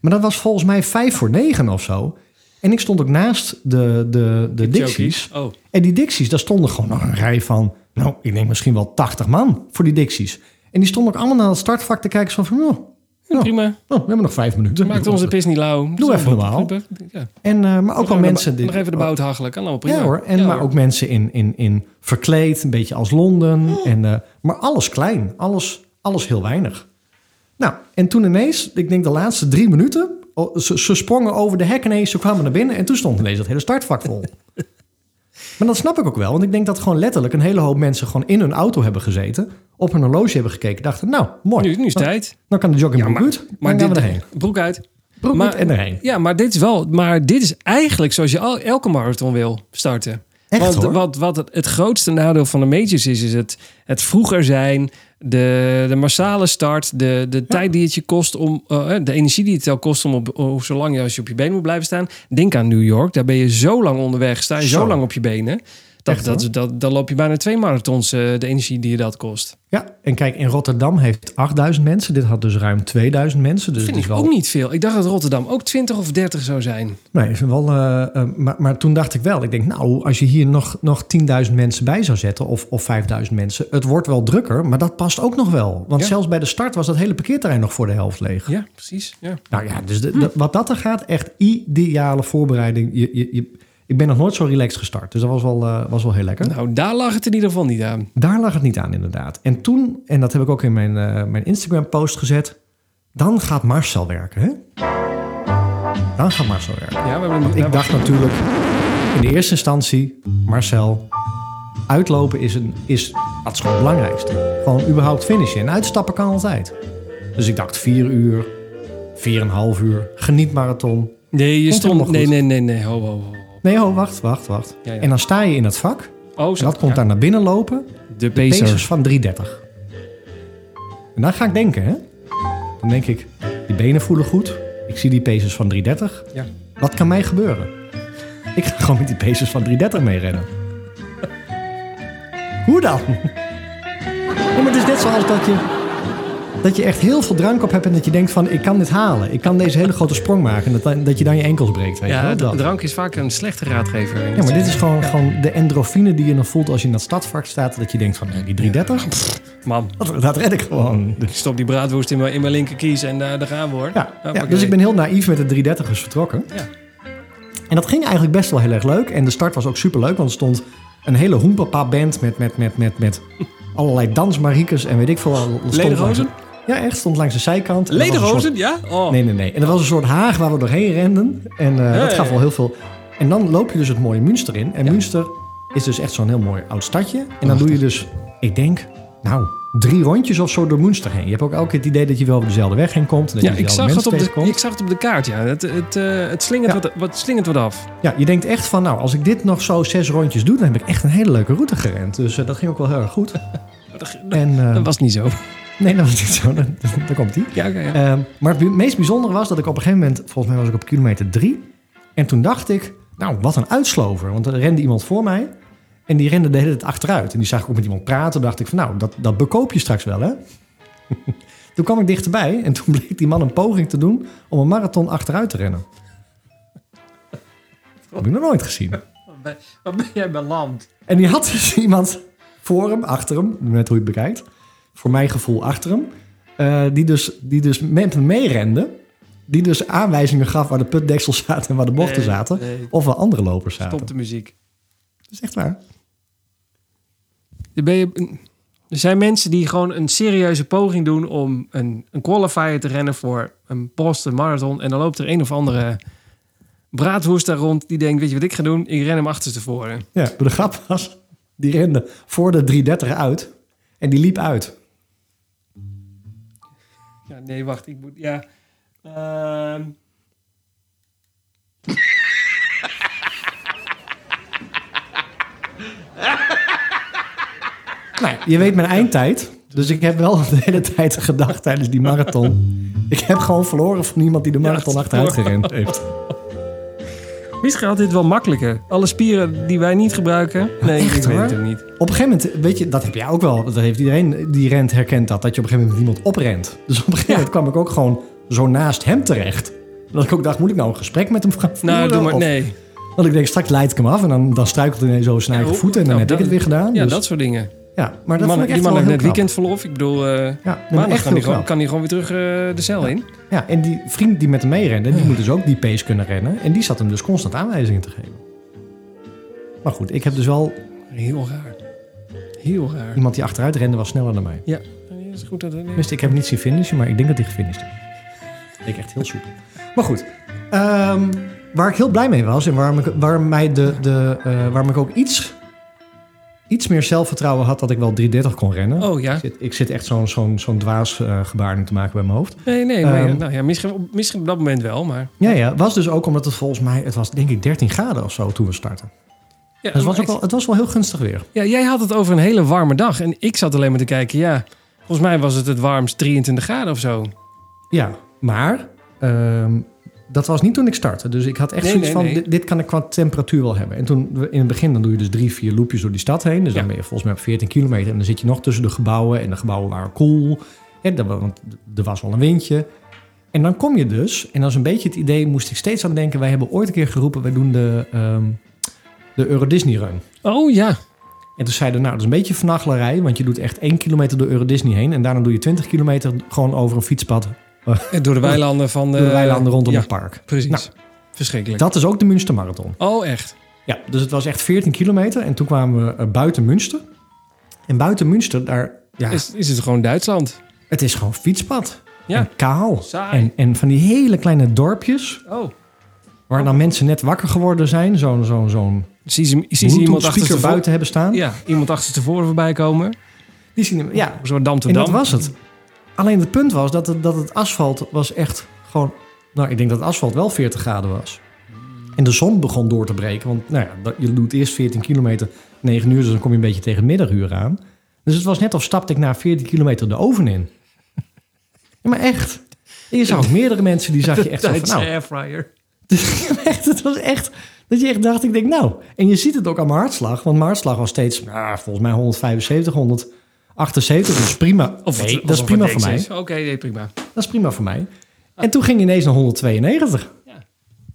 Maar dat was volgens mij vijf voor negen of zo. En ik stond ook naast de, de, de Dixies. Oh, En die Dixies, daar stonden gewoon nog een rij van... Nou, ik denk misschien wel 80 man voor die Dixies. En die stonden ook allemaal naar het startvak te kijken. Zo van, oh, prima. oh, we hebben nog vijf minuten. Maakt onze pis niet lauw. Doe even normaal. Ja. En, eh, maar ook wel mensen... Nog even de bout hachelen. Kan allemaal prima. Ja hoor, en Ja, maar hoor. ook mensen in, in, in verkleed, een beetje als Londen. En, eh, maar alles klein, alles, alles heel weinig. Nou, en toen ineens, ik denk de laatste drie minuten... ze, ze sprongen over de hek ineens, ze kwamen naar binnen... en toen stond ineens dat hele startvak vol. maar dat snap ik ook wel, want ik denk dat gewoon letterlijk... een hele hoop mensen gewoon in hun auto hebben gezeten... op hun horloge hebben gekeken, dachten... nou, mooi, Nu, nu is het tijd. dan kan de joggingbroek maar- uit, Maar dan gaan dit, we erheen. broek uit. Broek maar- uit en erheen. Ja, maar dit is wel. Maar dit is eigenlijk zoals je al, elke marathon wil starten. Echt, Want hoor. wat, wat het, het grootste nadeel van de majors is, is het, het vroeger zijn, de, de massale start, de, de tijd die het je kost om, eh, de energie die het jou kost om op, zolang je als je op je benen moet blijven staan. Denk aan New York, daar ben je zo lang onderweg, sta je zo, Zo. lang op je benen. Dat, Echt, dat, dat, dan loop je bijna twee marathons, eh, de energie die je dat kost. Ja, en kijk, in Rotterdam heeft 8000 mensen. Dit had dus ruim 2000 mensen. Dus Vind ik is wel ook niet veel. Ik dacht dat Rotterdam ook 20 of 30 zou zijn. Nee, wel, eh, eh, maar, maar toen dacht ik wel, ik denk, nou, als je hier nog, nog 10.000 mensen bij zou zetten, of, of 5.000 mensen, het wordt wel drukker, maar dat past ook nog wel. Want Ja. zelfs bij de start was dat hele parkeerterrein nog voor de helft leeg. Ja, precies. Ja. Nou ja, dus de, de- wat dat er gaat, echt ideale voorbereiding. Je, je, je, ik ben nog nooit zo relaxed gestart, dus dat was wel, eh, was wel heel lekker. Nou, daar lag het in ieder geval niet aan. Daar lag het niet aan, inderdaad. En toen, en dat heb ik ook in mijn, eh, mijn Instagram-post gezet, dan gaat Marcel werken, hè? Dan gaat Marcel werken. Ja, we hebben Want ik dacht natuurlijk in de eerste instantie, Marcel, uitlopen is, een, is, dat is gewoon het belangrijkste. Gewoon überhaupt finishen. En uitstappen kan altijd. Dus ik dacht vier uur, vier en een half uur, geniet marathon. Nee, je Komt stond. Nee, nee, nee, nee. Ho, ho, ho. Nee, ho, wacht, wacht, wacht. Ja, ja. En dan sta je in het vak. Oh, En zo. dat komt daar naar binnen lopen. De Pacers Pacers. van 330. En dan ga ik denken, hè. Dan denk ik, die benen voelen goed. Ik zie die Pacers van 330. Ja. Wat kan mij gebeuren? Ik ga gewoon met die Pacers van 330 meerennen. Hoe dan? Ja, maar het is net zoals dat je, dat je echt heel veel drank op hebt... en dat je denkt van, ik kan dit halen. Ik kan deze hele grote sprong maken. En dat, dat je dan je enkels breekt, weet Ja, wel? drank is vaak een slechte raadgever. Ja, maar dit is gewoon, gewoon de endorfine die je dan voelt als je in dat stadvak staat. Dat je denkt van, nee, die 330, Man, dat, dat red ik gewoon. ik stop die braadworst in mijn, in mijn linkerkies en eh, daar gaan we hoor. Ja, ja, Hoppakee. dus ik ben heel naïef met de 330ers vertrokken. Ja. En dat ging eigenlijk best wel heel erg leuk. En de start was ook super leuk, want er stond een hele hoempapa-band met, met, met, met, met allerlei dansmariekes en weet ik veel. Lederhozen? Ja, echt. Stond langs de zijkant. Lederhozen, ja? Oh. Nee, nee, nee. En dat was een soort haag waar we doorheen renden. En eh, dat gaf wel heel veel. En dan loop je dus het mooie Münster in. En Münster is dus echt zo'n heel mooi oud stadje. En dan doe je dus, ik denk, nou, drie rondjes of zo door Münster heen. Je hebt ook elke keer het idee dat je wel op dezelfde weg heen komt. Dat Ja, je ik zag, het op de, ik zag het op de kaart, ja. Het, het, eh, het, slingert, Ja. Wat, wat, slingert wat af. Ja, je denkt echt van, nou, als ik dit nog zo zes rondjes doe, dan heb ik echt een hele leuke route gerend. Dus eh, dat ging ook wel heel erg goed. En, Dat was niet zo. Nee, dat was niet zo. Dan, dan komt die. Ja. Ehm, maar het meest bijzondere was dat ik op een gegeven moment, volgens mij was ik op kilometer drie. En toen dacht ik, nou, wat een uitslover. Want er rende iemand voor mij. En die rende de hele tijd achteruit. En die zag ik ook met iemand praten. Toen dacht ik van, nou, dat, dat bekoop je straks wel, hè? toen kwam ik dichterbij. En toen bleek die man een poging te doen om een marathon achteruit te rennen. Dat heb ik nog nooit gezien. Waar ben jij beland? En die had dus iemand voor hem, achter hem, net hoe je het bekijkt. Voor mijn gevoel achter hem. eh, die, dus, die dus met hem meerende. Die dus aanwijzingen gaf waar de putdeksels zaten en waar de bochten Nee, zaten. nee. Of waar andere lopers zaten. Stop de muziek. Dat is echt waar. Ben je, er zijn mensen die gewoon een serieuze poging doen om een, een qualifier te rennen voor een Boston Marathon. En dan loopt er een of andere braadwoest daar rond die denkt, weet je wat ik ga doen? Ik ren hem achterstevoren. Ja, maar de grap was, die rende voor de 330 uit. En die liep uit. Ja, nee, wacht. Ik moet... Ja. Ehm, Nou, je weet mijn eindtijd. Dus ik heb wel de hele tijd gedacht tijdens die marathon. Ik heb gewoon verloren van iemand die de marathon achteruit gerend heeft. Misschien had dit wel makkelijker. Alle spieren die wij niet gebruiken. Nee, echt, ik weet hoor. het ook niet. Op een gegeven moment, weet je, dat heb jij ook wel. Dat heeft iedereen die rent herkent dat. Dat je op een gegeven moment met iemand oprent. Dus op een gegeven moment kwam ik ook gewoon zo naast hem terecht. Dat ik ook dacht, moet ik nou een gesprek met hem gaan voeren? Nou, doe maar. Of- Nee. Want ik denk, straks leid ik hem af en dan, dan struikelt hij zo zijn eigen voeten. En dan nou, heb ik het weer gedaan. Ja, Dus- dat soort dingen. Ja maar dat man, vond ik echt die man heeft net weekendverlof. Ik bedoel, Ja, maandag echt kan hij, gewoon, kan hij gewoon weer terug eh, de cel in. Ja, en die vriend die met hem meerende, die moet dus ook die pace kunnen rennen. En die zat hem dus constant aanwijzingen te geven. Maar goed, ik heb dus wel Heel raar. Heel raar. iemand die achteruit rende, was sneller dan mij. Ja, is goed dat ik heb niet zien finishen, maar ik denk dat hij gefinished heeft. Ik echt heel soepel. Maar goed, ehm, waar ik heel blij mee was en waarom ik, waarom mij de, de, eh, waarom ik ook iets, iets meer zelfvertrouwen had dat ik wel 330 kon rennen. Oh ja. Ik, zit, ik zit echt zo'n zo'n zo'n dwaas eh, gebaar nu te maken bij mijn hoofd. Nee, nee. Ehm, nou ja, misschien, op- misschien op dat moment wel, maar... Ja, ja, was dus ook omdat het volgens mij, het was denk ik 13 graden of zo toen we startten. Ja, Dus het was, ook wel, het was wel heel gunstig weer. Ja, jij had het over een hele warme dag. En ik zat alleen maar te kijken, ja... Volgens mij was het het warmst 23 graden of zo. Ja, maar ehm, dat was niet toen ik startte. Dus ik had echt Nee, zoiets nee, van, nee. Dit, dit kan ik qua temperatuur wel hebben. En toen, in het begin, dan doe je dus drie, vier loopjes door die stad heen. Dus Ja. dan ben je volgens mij op 14 kilometer. En dan zit je nog tussen de gebouwen. En de gebouwen waren koel. En want er was wel een windje. En dan kom je dus, en dat is een beetje het idee, moest ik steeds aan denken. Wij hebben ooit een keer geroepen, wij doen de, ehm, de Euro Disney Run. Oh ja. En toen zeiden we, nou, dat is een beetje vernachlerij, want je doet echt 1 kilometer door Euro Disney heen. En daarna doe je 20 kilometer gewoon over een fietspad Door de weilanden van... door de eh, weilanden rondom ja, het park. precies. Nou. Verschrikkelijk. Dat is ook de Münster Marathon. Oh, echt? Ja, dus het was echt 14 kilometer. En toen kwamen we eh, buiten Münster. En buiten Münster, daar, ja, Is, is het gewoon Duitsland? het is gewoon fietspad. Ja. En kaal. Saai. En, en van die hele kleine dorpjes, Oh. waar dan mensen net wakker geworden zijn. Zo'n zo'n zo'n Zie ze, zie ze Bluetooth iemand achter buiten hebben staan. Ja, iemand achter tevoren voorbij komen. Die zien hem, ja, Zo dam te en dat was het. Alleen het punt was dat het, dat het asfalt was echt gewoon... Nou, ik denk dat het asfalt wel 40 graden was. En de zon begon door te breken. Want nou ja, je doet eerst 14 kilometer, 9 uur. Dus dan kom je een beetje tegen middaguur aan. Dus het was net of stapte ik na 14 kilometer de oven in. Ja, maar echt. Je zag meerdere mensen die zag je echt zo. Nou, airfryer. Dus echt, het was echt... Dat je echt dacht, ik denk nou... En je ziet het ook aan mijn hartslag. Want mijn hartslag was steeds, nou, volgens mij 175, 100... 78 is prima. Of nee, dat is prima voor mij. Oké, prima. Dat is prima voor mij. Ah. En toen ging ineens naar 192. Ja.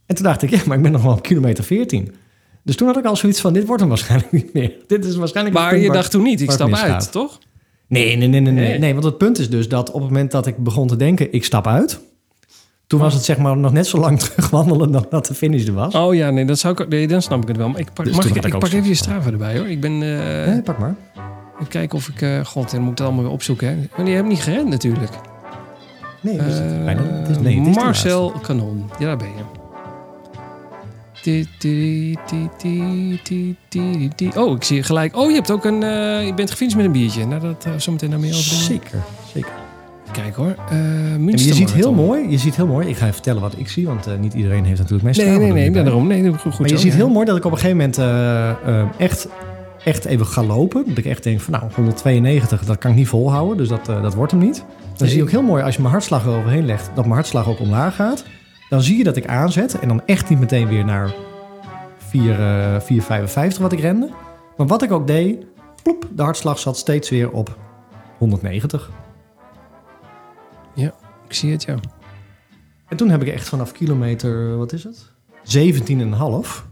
En toen dacht ik, ja, maar ik ben nog wel op kilometer 14. Dus toen had ik al zoiets van, dit wordt hem waarschijnlijk niet meer. Dit is waarschijnlijk... Maar je dacht toen niet, ik stap uit, toch? Nee, nee, nee, nee, nee, want het punt is dus dat op het moment dat ik begon te denken, ik stap uit... Toen was het zeg maar nog net zo lang terugwandelen dan dat de finish er was. Oh ja, nee, dat zou ik, dan snap ik het wel. Maar ik pak, dus mag ik, ik, pak even je Strava erbij hoor. Ik ben... Eh, nee, pak maar even kijken of ik, eh, god, dan moet ik het allemaal weer opzoeken. Hè. Want je hebt niet gerend natuurlijk. Nee, is Eh, bijna, het is, nee, het is Marcel Kanon, ja daar ben je. Oh, ik zie gelijk. Oh, je hebt ook een. eh, je bent gefietst met een biertje. Nou, dat uh, zometeen naar meer over. Zeker, zeker. Kijk hoor. Uh, En je ziet heel mooi, je ziet heel mooi. Ik ga even vertellen wat ik zie, want niet iedereen heeft natuurlijk mijn Nee, nee, nee, daarom. Nee, goed, Maar je ziet heel mooi dat ik op een gegeven moment echt, echt even ga lopen. Dat ik echt denk van nou, 192, dat kan ik niet volhouden. Dus dat, eh, dat wordt hem niet. Dan zie je ook heel mooi als je mijn hartslag eroverheen legt, dat mijn hartslag ook omlaag gaat. Dan zie je dat ik aanzet en dan echt niet meteen weer naar 4, eh 4,55 wat ik rende. Maar wat ik ook deed, plop, de hartslag zat steeds weer op 190. Ik zie het, ja. En toen heb ik echt vanaf kilometer, wat is het? 17,5.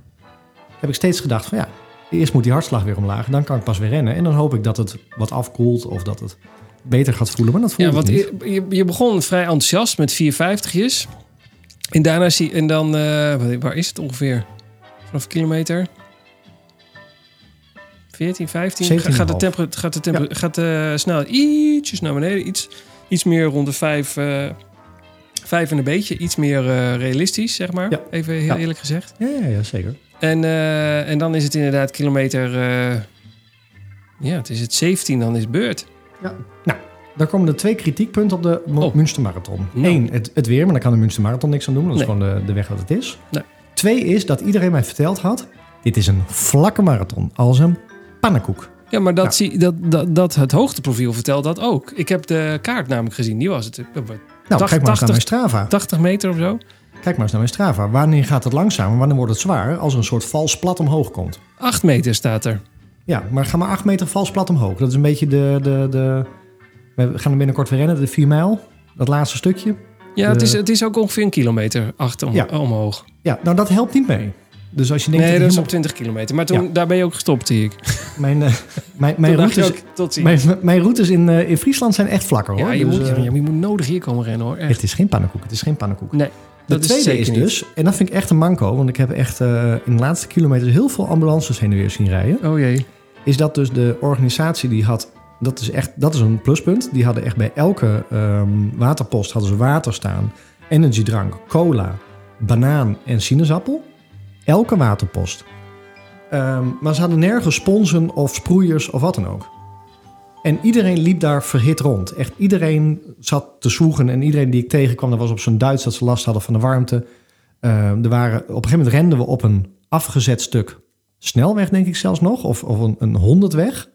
Heb ik steeds gedacht van ja, eerst moet die hartslag weer omlaag. Dan kan ik pas weer rennen. En dan hoop ik dat het wat afkoelt of dat het beter gaat voelen. Maar dat voelt Ja, want niet. je, je- begon vrij enthousiast met 450's. En daarna zie en dan, eh, waar is het ongeveer? Vanaf kilometer 14, 15 Ga- gaat de, 17,5. temper, gaat de, temper, gaat de snelheid ietsjes naar beneden. Iets, iets meer rond de 5, eh 5 en een beetje. Iets meer eh, realistisch, zeg maar. Ja. Even heel Ja. eerlijk gezegd. Ja, ja, ja, zeker. En, eh, en dan is het inderdaad kilometer... eh, ja, het is het 17, dan is het beurt. Daar komen er twee kritiekpunten op de Mo- Oh. Münstermarathon. Nou. Eén, het, het weer, maar daar kan de Münstermarathon niks aan doen. Dat is gewoon de, de weg wat het is. Nee. Twee is dat iedereen mij verteld had... dit is een vlakke marathon, als een pannenkoek. Ja, maar dat, Ja. Zie, dat, dat, dat het hoogteprofiel vertelt dat ook. Ik heb de kaart namelijk gezien. Die was het. eh, Nou, Tach- kijk maar naar 80 Strava. 80 meter of zo. Kijk maar eens naar mijn Strava. Wanneer gaat het langzamer? Wanneer wordt het zwaar? Als er een soort vals plat omhoog komt. 8 meter staat er. Ja, maar ga maar acht meter vals plat omhoog. Dat is een beetje de... de, de we gaan er binnenkort weer rennen, de 4 mijl. Dat laatste stukje. Ja, het, is, het is ook ongeveer een kilometer achter om, Ja. omhoog. Ja, nou dat helpt niet mee. Dus als je denkt... Nee, dat dat is op 20 kilometer. Maar toen, Ja. daar ben je ook gestopt, zie ik. Mijn, eh, mijn, mijn, routes, ook, tot ziens. mijn, mijn routes in, eh, in Friesland zijn echt vlakker hoor. Ja, je, Dus, moet, ja, je moet nodig hier komen rennen hoor. Echt. Het is geen pannenkoek, het is geen pannenkoek. Nee, De dat tweede is niet. dus, en dat vind ik echt een manco, want ik heb echt eh, in de laatste kilometers heel veel ambulances heen en weer zien rijden. Oh jee. Is dat dus de organisatie die had, dat is echt, dat is een pluspunt. Die hadden echt bij elke ehm, waterpost hadden ze water staan, energiedrank, cola, banaan en sinaasappel. Elke waterpost. Ehm, maar ze hadden nergens sponsen of sproeiers of wat dan ook. En iedereen liep daar verhit rond. Echt iedereen zat te zwoegen. En iedereen die ik tegenkwam, dat was op zo'n Duits dat ze last hadden van de warmte. Ehm, er waren, op een gegeven moment renden we op een afgezet stuk snelweg, denk ik zelfs nog. Of, of een, een honderdweg.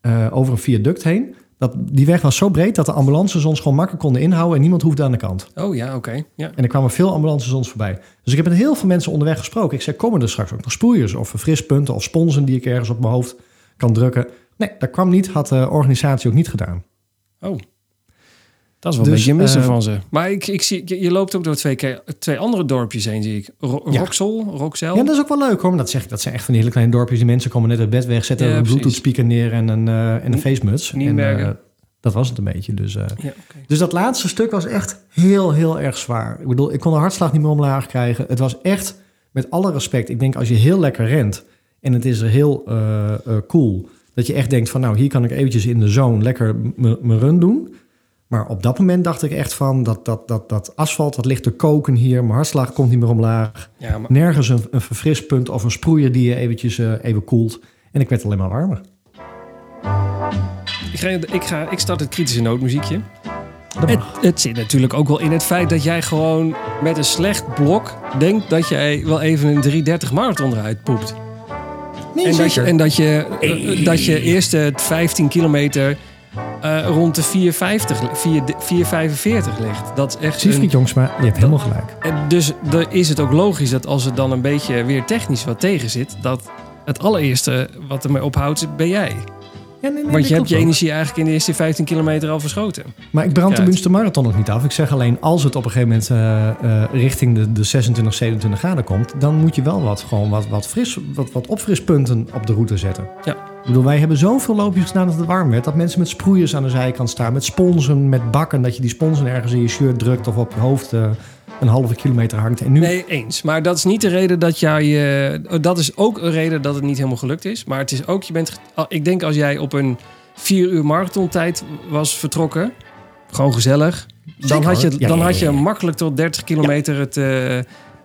eh, over een viaduct heen. Dat, die weg was zo breed dat de ambulances ons gewoon makkelijk konden inhouden. En niemand hoefde aan de kant. Oh ja, oké. Ja. En er kwamen veel ambulances ons voorbij. Dus ik heb met heel veel mensen onderweg gesproken. Ik zei, komen er straks ook nog sproeiers of frispunten of sponsen die ik ergens op mijn hoofd kan drukken? Nee, dat kwam niet. Had de organisatie ook niet gedaan. Oh. Dat is wel een Dus, beetje missen eh, van ze. Maar ik, ik zie, je, je loopt ook door twee, twee andere dorpjes heen, zie ik. Ro Ja. Roxel, Roxel. Ja, dat is ook wel leuk hoor. Dat zeg ik, dat zijn echt van die hele kleine dorpjes. Die mensen komen net uit bed weg, zetten Ja, een bluetooth speaker neer en een, eh, en een facemuts. En, Nienbergen. eh, dat was het een beetje. Dus, Ja, dus dat laatste stuk was echt heel, heel erg zwaar. Ik bedoel, ik kon de hartslag niet meer omlaag krijgen. Het was echt, met alle respect, ik denk als je heel lekker rent en het is er heel cool, dat je echt denkt van nou, hier kan ik eventjes in de zone lekker mijn run doen. Maar op dat moment dacht ik echt van, dat, dat, dat, dat asfalt, dat ligt te koken hier. Mijn hartslag komt niet meer omlaag. Ja, maar Nergens een, een verfrispunt of een sproeier die je eventjes eh, even koelt. En ik werd alleen maar warmer. ik, ga, ik, ga, ik start het kritische nootmuziekje. Dat Het, het zit natuurlijk ook wel in het feit dat jij gewoon met een slecht blok denkt dat jij wel even een 330 marathon eruit poept. Nee, En dat je, en dat je, dat je eerste 15 kilometer eh, rond de 450, 4, 445 ligt. Dat is echt een, Jongsma, je hebt helemaal gelijk. en dus dan is het ook logisch dat als er dan een beetje weer technisch wat tegen zit, dat het allereerste wat ermee ophoudt, ben jij. Ja, nee, nee, Want je hebt je energie eigenlijk in de eerste 15 kilometer al verschoten. Maar ik brand de Münster Marathon nog niet af. Ik zeg alleen, als het op een gegeven moment eh, eh, richting de, de 26, 27 graden komt... dan moet je wel wat, gewoon wat, wat, fris, wat, wat opfrispunten op de route zetten. Ja. Ik bedoel, wij hebben zoveel loopjes gedaan dat het warm werd... dat mensen met sproeiers aan de zijkant staan, met sponsen, met bakken... dat je die sponsen ergens in je shirt drukt of op je hoofd eh, een halve kilometer hangt. En nu, Nee, eens. Maar dat is niet de reden dat jij... eh, dat is ook een reden dat het niet helemaal gelukt is. Maar het is ook, je bent... Ik denk als jij op een vier uur marathontijd was vertrokken... Gewoon gezellig. Dan, had je. Ja, dan ja, had je makkelijk tot 30 kilometer het, eh,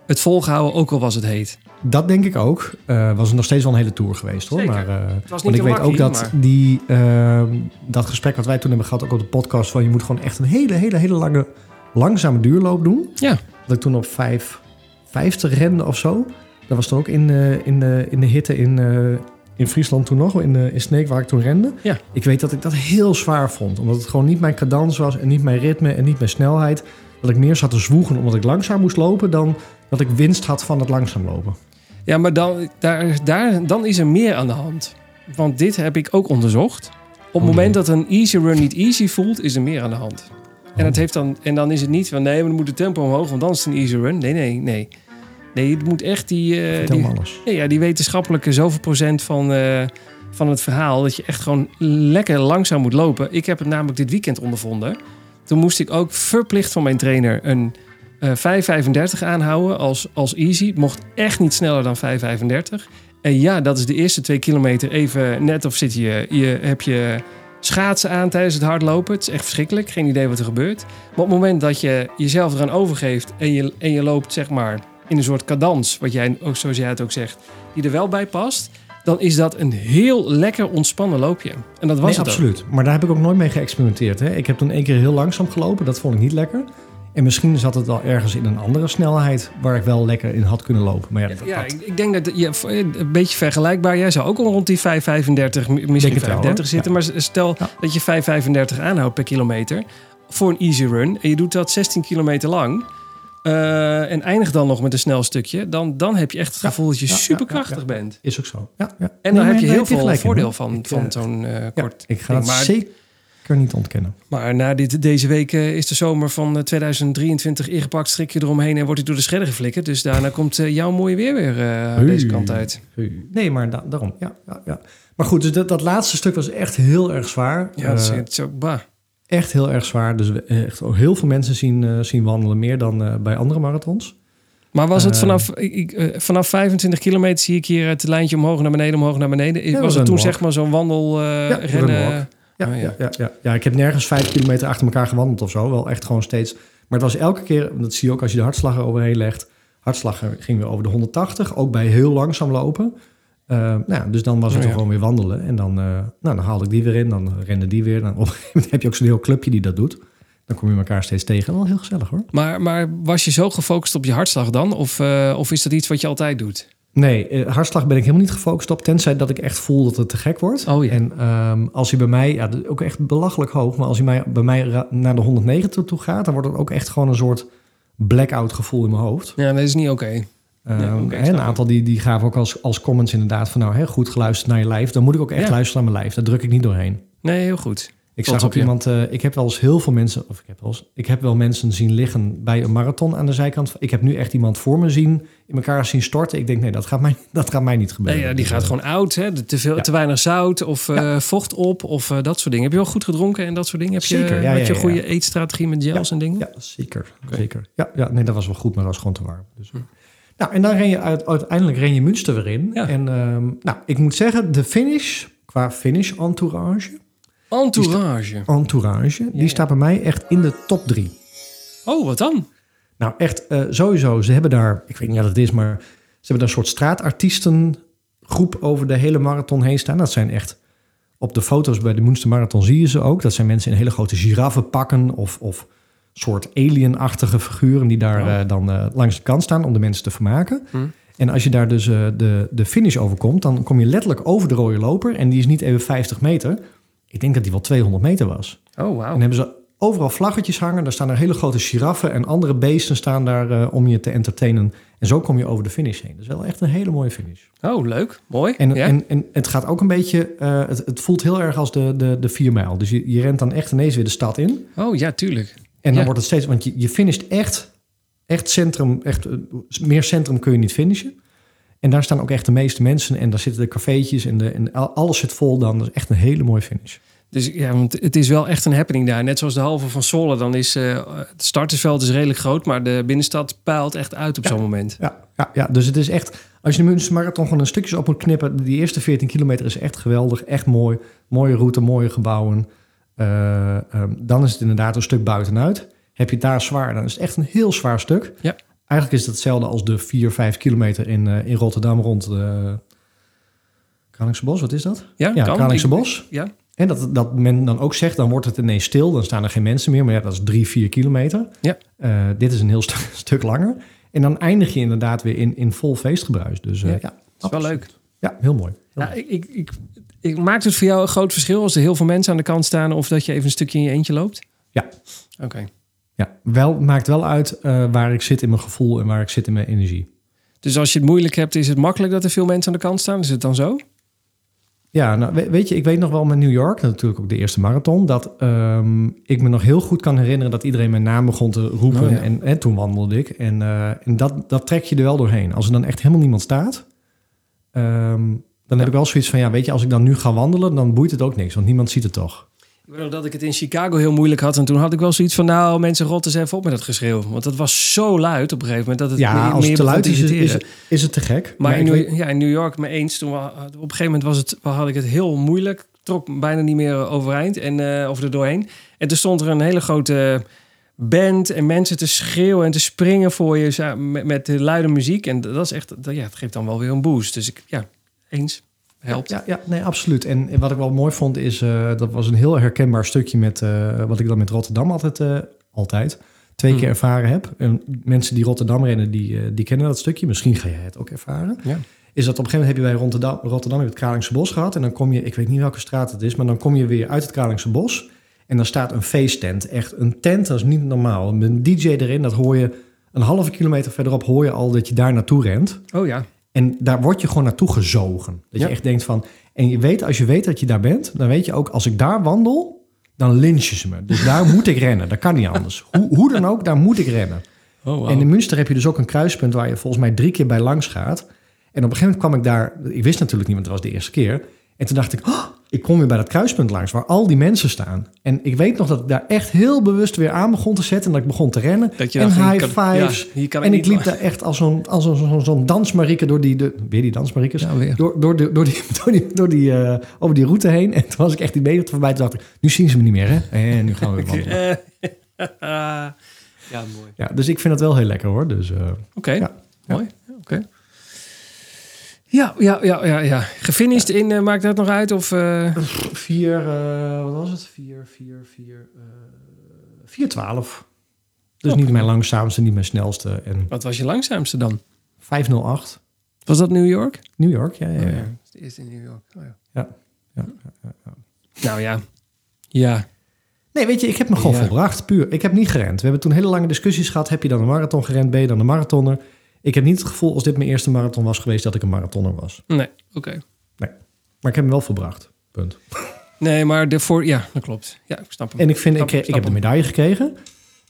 het volgehouden, ook al was het heet. Dat denk ik ook. Eh was het nog steeds wel een hele tour geweest hoor. Zeker. Maar, Het was want ik weet ook dat maar- die, ehm, dat gesprek wat wij toen hebben gehad, ook op de podcast, van je moet gewoon echt een hele, hele, hele lange, langzame duurloop doen. Ja. Dat ik toen op 5, 50 rende of zo. Dat was toen ook in, eh, in, de in de hitte in, eh, in Friesland toen nog, in, eh, in Sneek waar ik toen rende. Ja. Ik weet dat ik dat heel zwaar vond. Omdat het gewoon niet mijn cadans was en niet mijn ritme en niet mijn snelheid. Dat ik meer zat te zwoegen omdat ik langzaam moest lopen dan dat ik winst had van het langzaam lopen. Ja, maar dan, daar, daar, dan is er meer aan de hand. Want dit heb ik ook onderzocht. Op het Oh, moment dat een easy run niet easy voelt, is er meer aan de hand. En, het heeft dan, en dan is het niet van nee, maar dan moet de tempo omhoog, want dan is het een easy run. Nee, nee, nee. Nee, het moet echt die, Vertel die, alles. ja, ja, die wetenschappelijke zoveel procent van, eh, van het verhaal. Dat je echt gewoon lekker langzaam moet lopen. Ik heb het namelijk dit weekend ondervonden. Toen moest ik ook verplicht van mijn trainer een eh 5,35 aanhouden als, als easy. Het mocht echt niet sneller dan 5,35. En ja, dat is de eerste twee kilometer even net of zit je, je heb je schaatsen aan tijdens het hardlopen. Het is echt verschrikkelijk. Geen idee wat er gebeurt. Maar op het moment dat je jezelf eraan overgeeft en je, en je loopt zeg maar in een soort cadans, wat jij ook zoals jij het ook zegt, die er wel bij past, dan is dat een heel lekker ontspannen loopje. En dat was nee, het ook. absoluut. Maar daar heb ik ook nooit mee geëxperimenteerd. Hè. Ik heb toen één keer heel langzaam gelopen. Dat vond ik niet lekker. En misschien zat het wel ergens in een andere snelheid... waar ik wel lekker in had kunnen lopen. Maar ja, dat, Ja, dat- ik, denk dat je een beetje vergelijkbaar. Jij zou ook al rond die 5,35, misschien het wel, 35 hoor. zitten. Maar stel dat je 5,35 aanhoudt per kilometer voor een easy run. En je doet dat 16 kilometer lang. eh, en eindigt dan nog met een snel stukje. Dan, dan heb je echt het Ja. gevoel dat je Ja, superkrachtig ja, bent. is ook zo. Ja, ja. En dan heb je heel veel in, voordeel van, Ik, van eh, zo'n eh, kort ik ga het Maar, zeker niet ontkennen. maar na dit, deze week eh, is de zomer van eh, 2023 ingepakt. Strik je eromheen en wordt hij door de schredder geflikkerd. Dus daarna komt eh, jouw mooie weer weer eh, deze kant uit. Nee, maar da- daarom. Ja, ja, ja. Maar goed, dus dat, dat laatste stuk was echt heel erg zwaar. Ja, dat is, Eh, het is ook bah. echt heel erg zwaar. Dus we echt ook heel veel mensen zien, eh, zien wandelen. Meer dan eh, bij andere marathons. Maar was het Eh, vanaf, ik, eh, vanaf 25 kilometer zie ik hier het lijntje omhoog naar beneden, omhoog naar beneden. Ja, was het toen zeg maar zo'n wandel eh, Ja, rennen? Ja, Oh, ja. ja. Ja, ja, ja. ik heb nergens vijf kilometer achter elkaar gewandeld of zo. Wel echt gewoon steeds. Maar het was elke keer, dat zie je ook als je de hartslag eroverheen legt. Hartslag ging weer over de 180, ook bij heel langzaam lopen. Eh, nou ja, dus dan was het Oh, ja. gewoon weer wandelen. En dan, eh, nou, dan haalde ik die weer in, dan rende die weer. Dan op een gegeven moment heb je ook zo'n heel clubje die dat doet. Dan kom je elkaar steeds tegen. Wel heel gezellig hoor. Maar, maar was je zo gefocust op je hartslag dan? Of, eh, of is dat iets wat je altijd doet? Nee, eh, hartslag ben ik helemaal niet gefocust op. Tenzij dat ik echt voel dat het te gek wordt. Oh ja. En ehm, als hij bij mij, ja, ook echt belachelijk hoog. Maar als hij mij, bij mij naar de 190 toe gaat, dan wordt het ook echt gewoon een soort blackout gevoel in mijn hoofd. Ja, dat is niet oké. Ehm, Ja, snap een aantal die, die gaven ook als, als comments inderdaad van nou, hè, goed geluisterd naar je lijf. Dan moet ik ook echt Ja. luisteren naar mijn lijf. Daar druk ik niet doorheen. Nee, heel goed. Ik zag op ook iemand, eh, ik heb wel eens heel veel mensen, of ik heb wel, eens, ik heb wel mensen zien liggen bij een marathon aan de zijkant. Ik heb nu echt iemand voor me zien, in elkaar zien storten. Ik denk, nee, dat gaat mij, dat gaat mij niet gebeuren. Nee, ja, die Dus, gaat eh, gewoon oud. Hè? Te, veel, Ja. te weinig zout of eh, vocht op of dat soort dingen. Heb je wel goed gedronken en dat soort dingen? Heb je, Zeker, ja, had ja, je goede eetstrategie met gels en dingen? Ja, zeker. Zeker. Ja, ja, nee, dat was wel goed, maar dat was gewoon te warm. Dus. Nou, en dan ren je uit, uiteindelijk ren je Münster weer in. En ehm, nou, ik moet zeggen, de finish, qua finish entourage, Entourage. entourage die ja. staat bij mij echt in de top drie. Oh, wat dan? Nou, echt eh, sowieso. Ze hebben daar, ik weet niet wat het is, maar ze hebben daar een soort straatartiestengroep over de hele marathon heen staan. Dat zijn echt, op de foto's bij de Münster Marathon zie je ze ook. Dat zijn mensen in hele grote giraffenpakken of, of soort alien-achtige figuren die daar Oh. eh, dan eh, langs de kant staan om de mensen te vermaken. Hm. En als je daar dus de, de finish overkomt, dan kom je letterlijk over de rode loper. En die is niet even 50 meter. Ik denk dat die wel 200 meter was. Oh, wauw. En hebben ze overal vlaggetjes hangen. Daar staan er hele grote giraffen en andere beesten staan daar eh, om je te entertainen. En zo kom je over de finish heen. Dat is wel echt een hele mooie finish. Oh, leuk. Mooi. En, ja? en, en het gaat ook een beetje, eh, het, het voelt heel erg als de, de, de vier mijl. Dus je, je rent dan echt ineens weer de stad in. oh, ja, tuurlijk. En dan Ja. wordt het steeds, want je, je finisht echt, echt centrum, echt, eh, meer centrum kun je niet finishen. En daar staan ook echt de meeste mensen en daar zitten de cafeetjes en, de, en al- alles zit vol dan. Dat is echt een hele mooie finish. Dus ja, want het is wel echt een happening daar. Net zoals de halve van Zwolle. Dan is eh, het startersveld is redelijk groot, maar de binnenstad puilt echt uit op Ja. zo'n moment. Ja, ja, ja, dus het is echt... Als je de Münster Marathon gewoon een stukjes op moet knippen... die eerste 14 kilometer is echt geweldig. Echt mooi. Mooie route, mooie gebouwen. Eh, ehm, dan is het inderdaad een stuk buitenuit. Heb je het daar zwaar, dan is het echt een heel zwaar stuk. Ja. Eigenlijk is het hetzelfde als de 4, 5 kilometer in, eh, in Rotterdam rond de... Kralingse Bos, wat is dat? Ja, Ja. Kralingse Bos. Ja. En dat, dat men dan ook zegt, dan wordt het ineens stil. Dan staan er geen mensen meer. Maar ja, dat is drie, vier kilometer. Ja. Eh, dit is een heel stuk, stuk langer. En dan eindig je inderdaad weer in, in vol feestgebruis. Dus eh, Ja, ja, Dat is wel leuk. Ja, heel mooi. Heel Ja, ik, ik, ik, ik, maakt het voor jou een groot verschil als er heel veel mensen aan de kant staan... of dat je even een stukje in je eentje loopt? Ja. Oké. Ja, wel, maakt wel uit eh, waar ik zit in mijn gevoel en waar ik zit in mijn energie. Dus als je het moeilijk hebt, is het makkelijk dat er veel mensen aan de kant staan? Is het dan zo? Ja, nou, we- weet je, ik weet nog wel met New York, natuurlijk ook de eerste marathon, dat ehm, ik me nog heel goed kan herinneren dat iedereen mijn naam begon te roepen. Oh ja. en, en toen wandelde ik. En, eh, en dat, dat trek je er wel doorheen. Als er dan echt helemaal niemand staat, ehm, dan heb ik wel zoiets van, ja, weet je, als ik dan nu ga wandelen, dan boeit het ook niks, want niemand ziet het toch. Ik weet nog dat ik het in Chicago heel moeilijk had. En toen had ik wel zoiets van, nou, mensen rotten eens even op met dat geschreeuw. Want dat was zo luid op een gegeven moment dat het ja, meer, als het te luid is, is, het te gek. Maar in New, weet- ja, in New York me eens. Toen op een gegeven moment was het, had ik het heel moeilijk. Trok bijna niet meer overeind en uh, over er doorheen. En toen stond er een hele grote band en mensen te schreeuwen en te springen voor je met, met de luide muziek. En dat is echt, dat, ja, het geeft dan wel weer een boost. Dus ik, ja, eens. Helpt. Ja, ja, nee, absoluut. En wat ik wel mooi vond is, eh, dat was een heel herkenbaar stukje met eh, wat ik dan met Rotterdam altijd, eh, altijd twee Hmm. keer ervaren heb. En mensen die Rotterdam rennen, die, die kennen dat stukje. Misschien ga jij het ook ervaren. Ja. Is dat op een gegeven moment heb je bij Rotterdam, Rotterdam heb je het Kralingse Bos gehad. En dan kom je, ik weet niet welke straat het is, maar dan kom je weer uit het Kralingse Bos. En dan staat een feesttent. Echt een tent, dat is niet normaal. Met een DJ erin, dat hoor je een halve kilometer verderop, hoor je al dat je daar naartoe rent. Oh ja. En daar word je gewoon naartoe gezogen. Dat Ja. je echt denkt van... En je weet, als je weet dat je daar bent... dan weet je ook, als ik daar wandel... dan lynchen ze me. Dus daar moet ik rennen. Dat kan niet anders. Hoe, hoe dan ook, daar moet ik rennen. Oh, wow. En in Münster heb je dus ook een kruispunt... waar je volgens mij drie keer bij langs gaat. En op een gegeven moment kwam ik daar... Ik wist natuurlijk niet, want het was de eerste keer. En toen dacht ik... "Oh, ik kom weer bij dat kruispunt langs... waar al die mensen staan. En ik weet nog dat ik daar echt heel bewust weer aan begon te zetten... en dat ik begon te rennen. Dat je en dacht, hier high kan- fives. ja, hier kan en ik liep daar echt als zo'n als zo'n zo'n zo'n dansmarieke door die... De, weer die dansmariekes? Ja, weer. Door, door, de, door die, door die, door die, eh, over die route heen. En toen was ik echt die meter voorbij. Toen dacht ik, nu zien ze me niet meer, hè? En nu gaan we weer wandelen. ja, mooi. Ja, dus ik vind het wel heel lekker, hoor. Dus eh, Oké, Ja. mooi. Ja, Oké. Ja, ja, ja, ja, ja. Gefinished in, eh, maakt dat nog uit? Of, eh, vier, eh, wat was het? Vier, vier, vier, vier twaalf. Dus niet mijn langzaamste, niet mijn snelste. En wat was je langzaamste dan? 508, Was dat New York? New York. Ja, ja, ja. Oh, ja. Het eerste in New York. Oh, ja. Ja, ja, ja, ja. Nou ja. Ja. Nee, weet je, ik heb me gewoon Ja. volbracht. Puur. Ik heb niet gerend. We hebben toen hele lange discussies gehad. Heb je dan een marathon gerend? Ben je dan een marathoner? Ik heb niet het gevoel, als dit mijn eerste marathon was geweest, dat ik een marathoner was. Nee, oké. Maar ik heb hem wel volbracht. Punt. Nee, maar de voor... Ja, dat klopt. Ja, ik snap hem. En ik vind, ik, Snap heb de hem. medaille gekregen.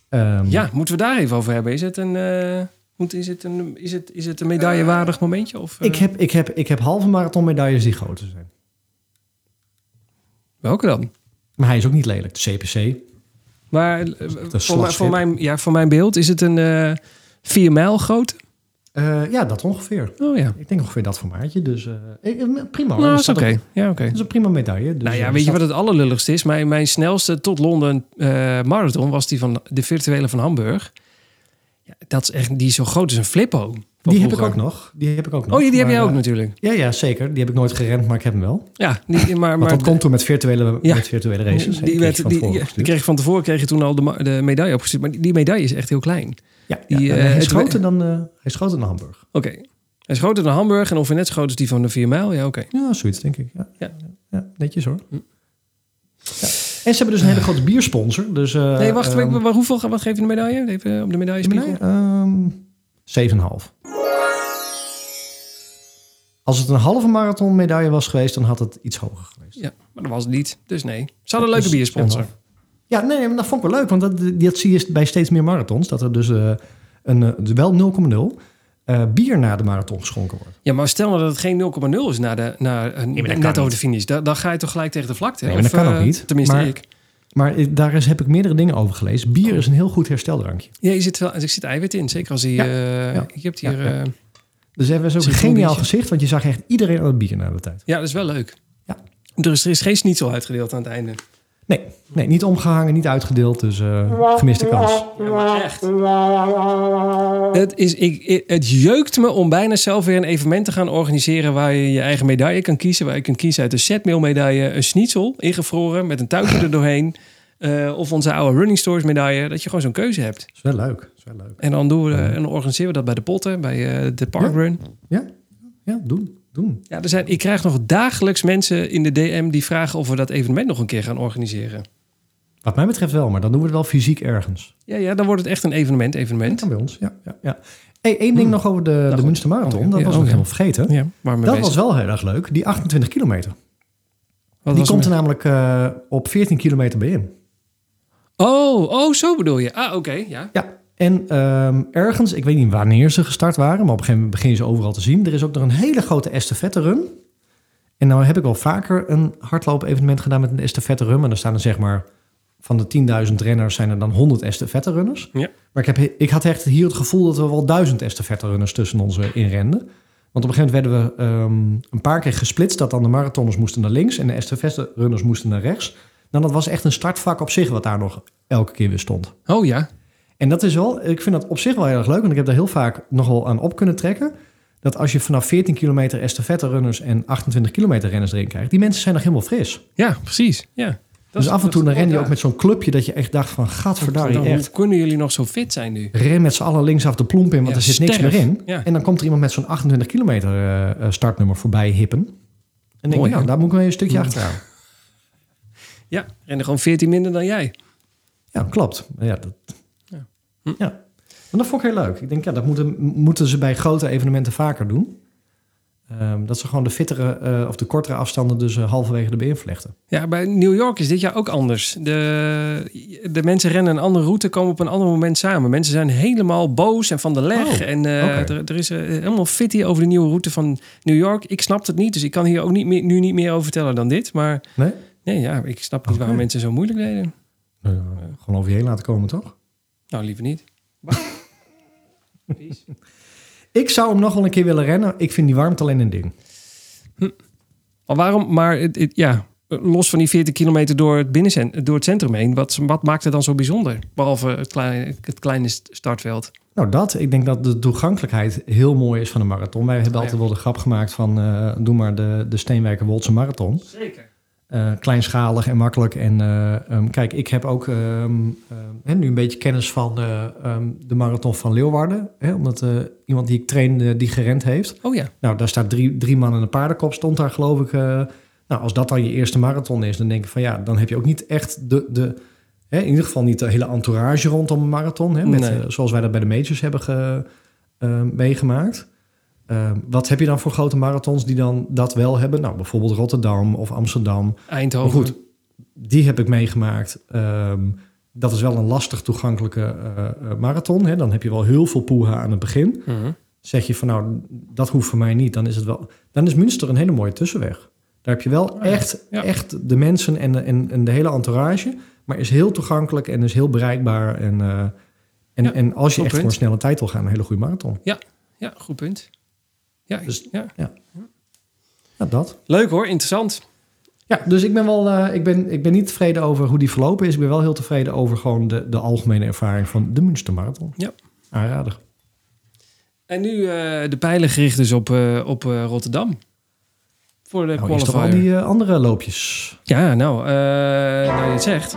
Ehm, Ja, moeten we daar even over hebben? Is het een, eh, moet, is het een, is het, is het een medaillewaardig momentje? Of, eh, ik, heb, ik, heb, ik heb halve marathon medailles die groter zijn. Welke dan? Maar hij is ook niet lelijk. De CPC. Maar eh, een voor, voor, mijn, ja, voor mijn beeld is het een eh 4 mijl groot. Eh, ja, dat ongeveer. Oh ja. Ik denk ongeveer dat formaatje. Dus eh, prima. Nou, Dat is oké. Ja, oké. Dat is een prima medaille. Dus, nou ja, eh, weet je wat het allerlulligste is? Mijn, mijn snelste tot Londen marathon was die van de virtuele van Hamburg. Ja, dat is echt, die is zo groot als een flippo. Die heb ik ook nog. Die heb ik ook nog. Oh ja, die heb jij ook natuurlijk. Ja, ja, zeker. Die heb ik nooit gerend, maar ik heb hem wel. Ja, die, maar, maar dat komt toen met virtuele, Ja. met virtuele races. Die, kreeg werd, die, kreeg je van tevoren kreeg je toen al de, de medaille opgestuurd. Maar die, die medaille is echt heel klein. Ja, die, ja, en eh, hij, is groter dan, eh, hij is groter dan Hamburg. Oké. Hij is groter dan Hamburg en ongeveer net zo groot als die van de 4 mijl. Ja, oké. Ja, zoiets denk ik. Ja, Ja. ja. netjes hoor. Hm. Ja. En ze hebben dus een hele grote biersponsor. Dus, eh, Nee, wacht. ehm, maar hoeveel, wat geef je de medaille? Even op de medaillespiegel. Ehm 7,5. Als het een halve marathon medaille was geweest, dan had het iets hoger geweest. Ja, maar dat was het niet. Dus nee. Ze hadden een leuke biersponsor. 7,5. Ja, nee, nee, maar dat vond ik wel leuk. Want dat, dat zie je bij steeds meer marathons. Dat er dus eh, een, eh, dus wel 0,0 eh, bier na de marathon geschonken wordt. Ja, maar stel nou dat het geen 0,0 is na de, na, net over niet. de finish. Dan, dan ga je toch gelijk tegen de vlakte? Nee, maar dat Of, kan ook niet. Tenminste, Maar- ik. Maar daar is, heb ik meerdere dingen over gelezen. Bier is een heel goed hersteldrankje. Ja, je zit wel, er zit eiwit in. Zeker als hij... Ja, eh, ja, Je hebt hier... ja. Dus hebben we ook geniaal biertje? gezicht, want je zag echt iedereen aan het bier na de tijd. ja, dat is wel leuk. Ja. Er is, er is geen schnitzel uitgedeeld aan het einde. Nee, nee niet omgehangen, niet uitgedeeld. Dus eh, gemiste kans. Ja, maar echt. Het, is, ik, het jeukt me om bijna zelf weer een evenement te gaan organiseren... waar je je eigen medaille kan kiezen. Waar je kunt kiezen uit een setmeal medaille, een schnitzel ingevroren... met een touwtje er doorheen. eh, of onze oude Running Stories medaille. Dat je gewoon zo'n keuze hebt. is wel leuk. is wel leuk. En dan, doen we, en dan organiseren we dat bij de potten, bij eh, de parkrun. Ja, ja doen, doen. Ja, er zijn, ik krijg nog dagelijks mensen in de DM die vragen of we dat evenement nog een keer gaan organiseren. Wat mij betreft wel, maar dan doen we het wel fysiek ergens. Ja, ja dan wordt het echt een evenement, evenement. bij ons, ja. ja, ja. Hey, één ding nog over de, de. Münster Marathon. Oh, Dat ja, was oh, ik ja. helemaal vergeten. Ja, waar we Dat bezig. was wel heel erg leuk. Die 28 kilometer. Wat Die komt er er? namelijk eh, op 14 kilometer bij in. Oh, oh, zo bedoel je. Ah, oké, ja. Ja, en ehm, ergens, ik weet niet wanneer ze gestart waren, maar op een gegeven moment begin je ze overal te zien. Er is ook nog een hele grote estafette run. En nou heb ik wel vaker een hardloop-evenement gedaan met een estafette run. En dan staan er zeg maar van de 10.000 renners zijn er dan 100 estafette runners. Ja. Maar ik, heb, ik had echt hier het gevoel dat we wel duizend estafette runners tussen ons eh, inrenden. Want op een gegeven moment werden we ehm, een paar keer gesplitst. Dat dan de marathoners moesten naar links en de estafette runners moesten naar rechts. Nou, dat was echt een startvak op zich wat daar nog elke keer weer stond. Oh ja. En dat is wel, ik vind dat op zich wel heel erg leuk, want ik heb daar heel vaak nogal aan op kunnen trekken. dat als je vanaf 14 kilometer estafette runners en 28 kilometer renners erin krijgt, die mensen zijn nog helemaal fris. Ja, precies. Ja. Dat dus is- af en toe dan ren je ook ja. met zo'n clubje dat je echt dacht van, gadverdarrie, Dan, echt. Hoe kunnen jullie nog zo fit zijn nu? Ren met z'n allen linksaf de plomp in, want Ja, er zit niks meer in. Ja. En dan komt er iemand met zo'n 28 kilometer eh, eh, startnummer voorbij hippen. En denk Mooi, je, nou, daar moet ik wel een stukje achteraan. Ja, rennen gewoon 14 minder dan jij. Ja, klopt. Ja, dat, Ja. ja. Maar dat vond ik heel leuk. Ik denk, ja, dat moeten, moeten ze bij grote evenementen vaker doen. Ehm, dat ze gewoon de fittere eh, of de kortere afstanden dus eh, halverwege erbij invlechten. Ja, bij New York is dit jaar ook anders. De, de mensen rennen een andere route, komen op een ander moment samen. Mensen zijn helemaal boos en van de leg. Oh, en eh, er, er is helemaal fitty over de nieuwe route van New York. Ik snap het niet, dus ik kan hier ook niet meer, nu niet meer over vertellen dan dit. Maar Nee? nee, ja, ik snap niet waarom mensen zo moeilijk deden. Nou gewoon over je heen laten komen, toch? Nou, liever niet. Ik zou hem nog wel een keer willen rennen. Ik vind die warmte alleen een ding. Maar waarom? Maar het, het- ja, los van die 40 kilometer door het, binnencent, door het centrum heen, wat, wat maakt het dan zo bijzonder? Behalve het kleine, het kleine st- startveld. Nou, dat. Ik denk dat de toegankelijkheid heel mooi is van een marathon. Wij hebben Oh, ja. altijd wel de grap gemaakt van... eh, doe maar de, de Steenwijker Woltse Marathon. Zeker. Eh, kleinschalig en makkelijk. En eh, ehm, kijk, ik heb ook ehm, ehm, nu een beetje kennis van eh, de marathon van Leeuwarden. Hè, omdat iemand die ik train, die gerend heeft. Oh ja. Nou, daar staat drie, drie man en een paardenkop, stond daar geloof ik. nou, als dat dan je eerste marathon is, dan denk ik van ja, dan heb je ook niet echt de... de hè, in ieder geval niet de hele entourage rondom een marathon. Hè, met, Nee. zoals wij dat bij de majors hebben ge, meegemaakt. Eh, wat heb je dan voor grote marathons die dan dat wel hebben? Nou, bijvoorbeeld Rotterdam of Amsterdam. Eindhoven. Maar goed, die heb ik meegemaakt. Ehm, dat is wel een lastig toegankelijke eh, eh, marathon. Hè. Dan heb je wel heel veel poeha aan het begin. Mhm. Zeg je van nou, dat hoeft voor mij niet. Dan is het wel. Dan is Münster een hele mooie tussenweg. Daar heb je wel ja. echt, Ja. echt de mensen en, de- en, en de hele entourage. Maar is heel toegankelijk en is heel bereikbaar. En, eh, en, Ja, en als je echt voor een snelle tijd wil gaan, een hele goede marathon. Ja, goed punt. Ja, Dus- ja. Ja, dat. Leuk hoor, interessant. Ja, dus ik ben wel, eh, ik, ben, ik ben niet tevreden over hoe die verlopen is. Ik ben wel heel tevreden over gewoon de, de algemene ervaring van de Münster Marathon. Ja. Aanrader. En nu eh, de pijlen gericht dus op, eh, op Rotterdam. Voor de Nou, toch al qualifier. die andere loopjes. Ja, nou, nou je het zegt.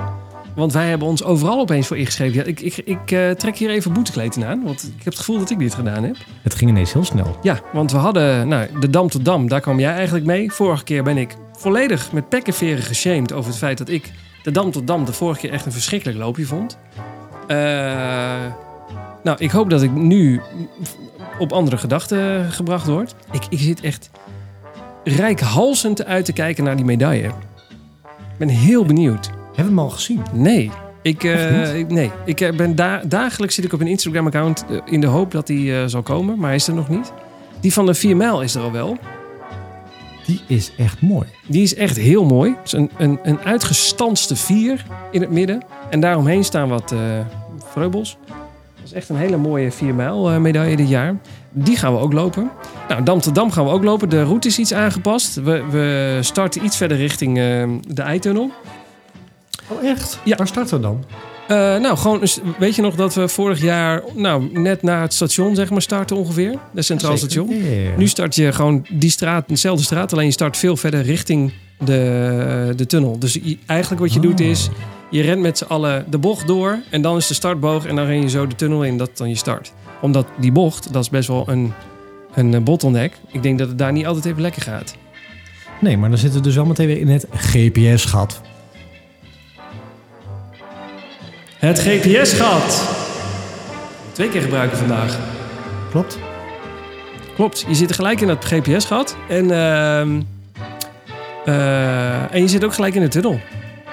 Want wij hebben ons overal opeens voor ingeschreven. Ja, ik ik, ik eh, trek hier even boetekleten aan. Want ik heb het gevoel dat ik dit gedaan heb. Het ging ineens heel snel. Ja, want we hadden nou, de Dam tot Dam. Daar kwam jij eigenlijk mee. Vorige keer ben ik volledig met pek en veren geshamed over het feit dat ik de Dam tot Dam de vorige keer echt een verschrikkelijk loopje vond. Eh, nou, ik hoop dat ik nu op andere gedachten gebracht word. Ik, ik zit echt rijkhalsend uit te kijken naar die medaille. Ik ben heel benieuwd. Hebben we hem al gezien? Nee. Ik, ik- nee, ik eh, ben da dagelijks zit ik op een Instagram-account eh, in de hoop dat eh, zal komen, maar hij is er nog niet. Die van de 4 mijl is er al wel. Die is echt mooi. Die is echt heel mooi. Het is een, een, een uitgestanste 4 in het midden. En daaromheen staan wat vreubels. Dat is echt een hele mooie 4 mijl medaille dit jaar. Die gaan we ook lopen. Nou, Dam tot Dam gaan we ook lopen. De route is iets aangepast. We, we starten iets verder richting de Eitunnel. Oh, echt? Ja. Waar starten we dan? Eh, nou, gewoon, weet je nog dat we vorig jaar, nou, net na het station, zeg maar, starten ongeveer? De Centraal. Station. Ja, ja, ja. Nu start je gewoon die straat, dezelfde straat, alleen je start veel verder richting de, de tunnel. Dus je- eigenlijk wat je doet Ah. is, je rent met z'n allen de bocht door en dan is de startboog en dan ren je zo de tunnel in, dat dan je start. Omdat die bocht, dat is best wel een, een eh, bottleneck. Ik denk dat het daar niet altijd even lekker gaat. Nee, maar dan zitten we dus wel meteen weer in het GPS-gat. Het GPS-gat. Twee keer gebruiken vandaag. Klopt? Klopt, je zit er gelijk in dat GPS-gat. En, ehm, eh, en je zit ook gelijk in de tunnel.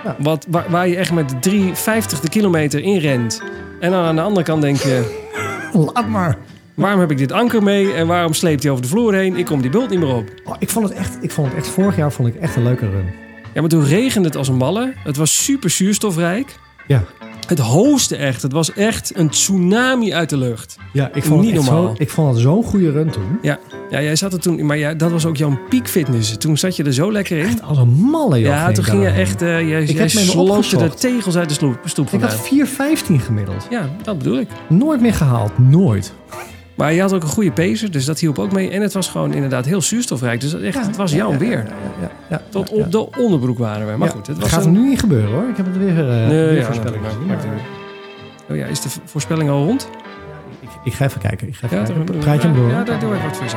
Ja. Wat, waar, waar je echt met 3,50 de kilometer in rent. En dan aan de andere kant denk je... Laat maar. waarom heb ik dit anker mee? En waarom sleept hij over de vloer heen? Ik kom die bult niet meer op. Oh, ik, vond het echt, ik vond het echt, vorig jaar vond ik echt een leuke run. Ja, maar toen regende het als een malle. Het was super zuurstofrijk. Ja. Het hooste echt. Het was echt een tsunami uit de lucht. Ja, ik vond Niet het normaal. Zo, ik vond het zo'n goede run toen. Ja, ja jij zat er toen... Maar ja, dat was ook jouw piekfitness. Toen zat je er zo lekker in. Echt als een malle, joh. Ja, toen ging je echt... eh jij Ik jij sloopte de tegels uit de sloep, stoep Ik had 4,15 gemiddeld. Ja, dat bedoel ik. Nooit meer gehaald. Nooit. Maar je had ook een goede pacer, dus dat hielp ook mee. En het was gewoon inderdaad heel zuurstofrijk. Dus echt, het was jouw weer. Ja. Tot op de onderbroek waren we. Maar goed, het was gaat een... er nu niet gebeuren hoor. Ik heb het weer, Nee, weer voorspelling nou. Oh ja, is de voorspelling al rond? Ik, ik ga even kijken. Ik ga even kijken. Praat je hem door. Ja, daar doe ik wat voor zo.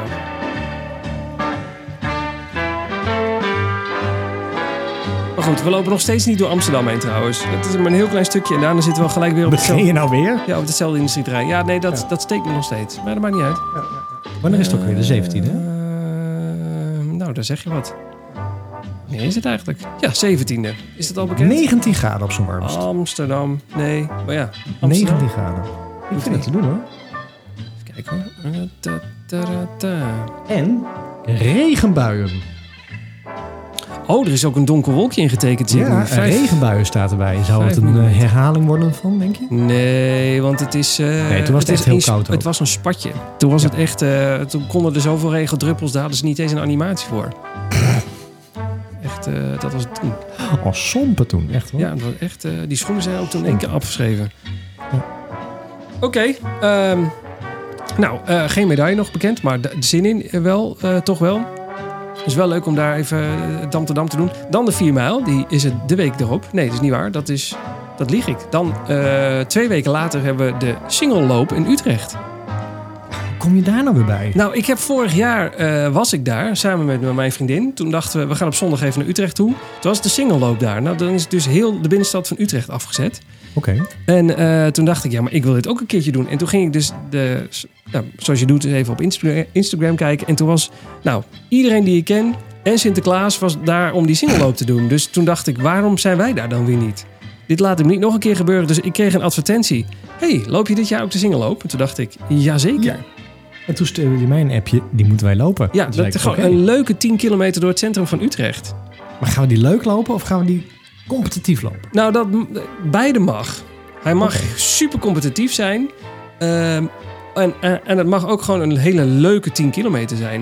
Goed, we lopen nog steeds niet door Amsterdam heen trouwens. Het is maar een heel klein stukje en daarna zitten we gelijk weer op Begin hetzelfde, je nou weer? ja, op hetzelfde industrieterrein. Ja, nee, dat, Ja. dat steekt me nog steeds. Maar dat maakt niet uit. Wanneer is het ook weer? De 17e? hè? Eh, nou, daar zeg je wat. Wanneer is het eigenlijk? Ja, 17e. Is het al bekend? 19 graden op zo'n warmst. Amsterdam. Nee, maar ja. Amsterdam. 19 graden. Ik vind het te doen hoor. Even kijken hoor. Eh. En regenbuien. Oh, er is ook een donker wolkje ingetekend. Ja, Vijf- regenbuien staat erbij. Zou het een eh, herhaling worden van, denk je? Nee, want het is... eh, Nee, toen was het echt heel koud ook. Het was een spatje. Toen was Ja. het echt... eh, toen konden er zoveel regendruppels, daar hadden ze niet eens een animatie voor. Echt, eh, dat was het toen. Oh, sompen toen. Echt hoor. Ja, dat was echt, eh, die schoenen zijn ook toen in één keer afgeschreven. Ja. Oké, ehm, nou, eh, geen medaille nog bekend, maar de, zin in wel, eh, toch wel. Is wel leuk om daar even eh, dam te dam te doen. Dan de 4 mijl, die is het de week erop. Nee, dat is niet waar, dat, is, dat lieg ik. Dan eh, twee weken later hebben we de singelloop in Utrecht. Kom je daar nou weer bij? Nou, ik heb vorig jaar eh, was ik daar samen met, mijn vriendin. Toen dachten we, we gaan op zondag even naar Utrecht toe. Toen was de singelloop daar. Nou, dan is dus heel de binnenstad van Utrecht afgezet. Oké. En eh, toen dacht ik, ja, maar ik wil dit ook een keertje doen. En toen ging ik dus, de, nou, zoals je doet, even op Insta- Instagram kijken. En toen was, nou, iedereen die ik ken en Sinterklaas was daar om die singelloop te doen. Dus toen dacht ik, waarom zijn wij daar dan weer niet? Dit laat hem niet nog een keer gebeuren. Dus ik kreeg een advertentie. hey, loop je dit jaar ook de singelloop? En toen dacht ik, jazeker. Ja. En toen stuurde je mij een appje, die moeten wij lopen. Ja, Toen dat is gewoon een leuke 10 kilometer door het centrum van Utrecht. Maar gaan we die leuk lopen of gaan we die competitief lopen? Nou, dat, beide mag. Hij mag super competitief zijn. Ehm, en, en, en het mag ook gewoon een hele leuke 10 kilometer zijn.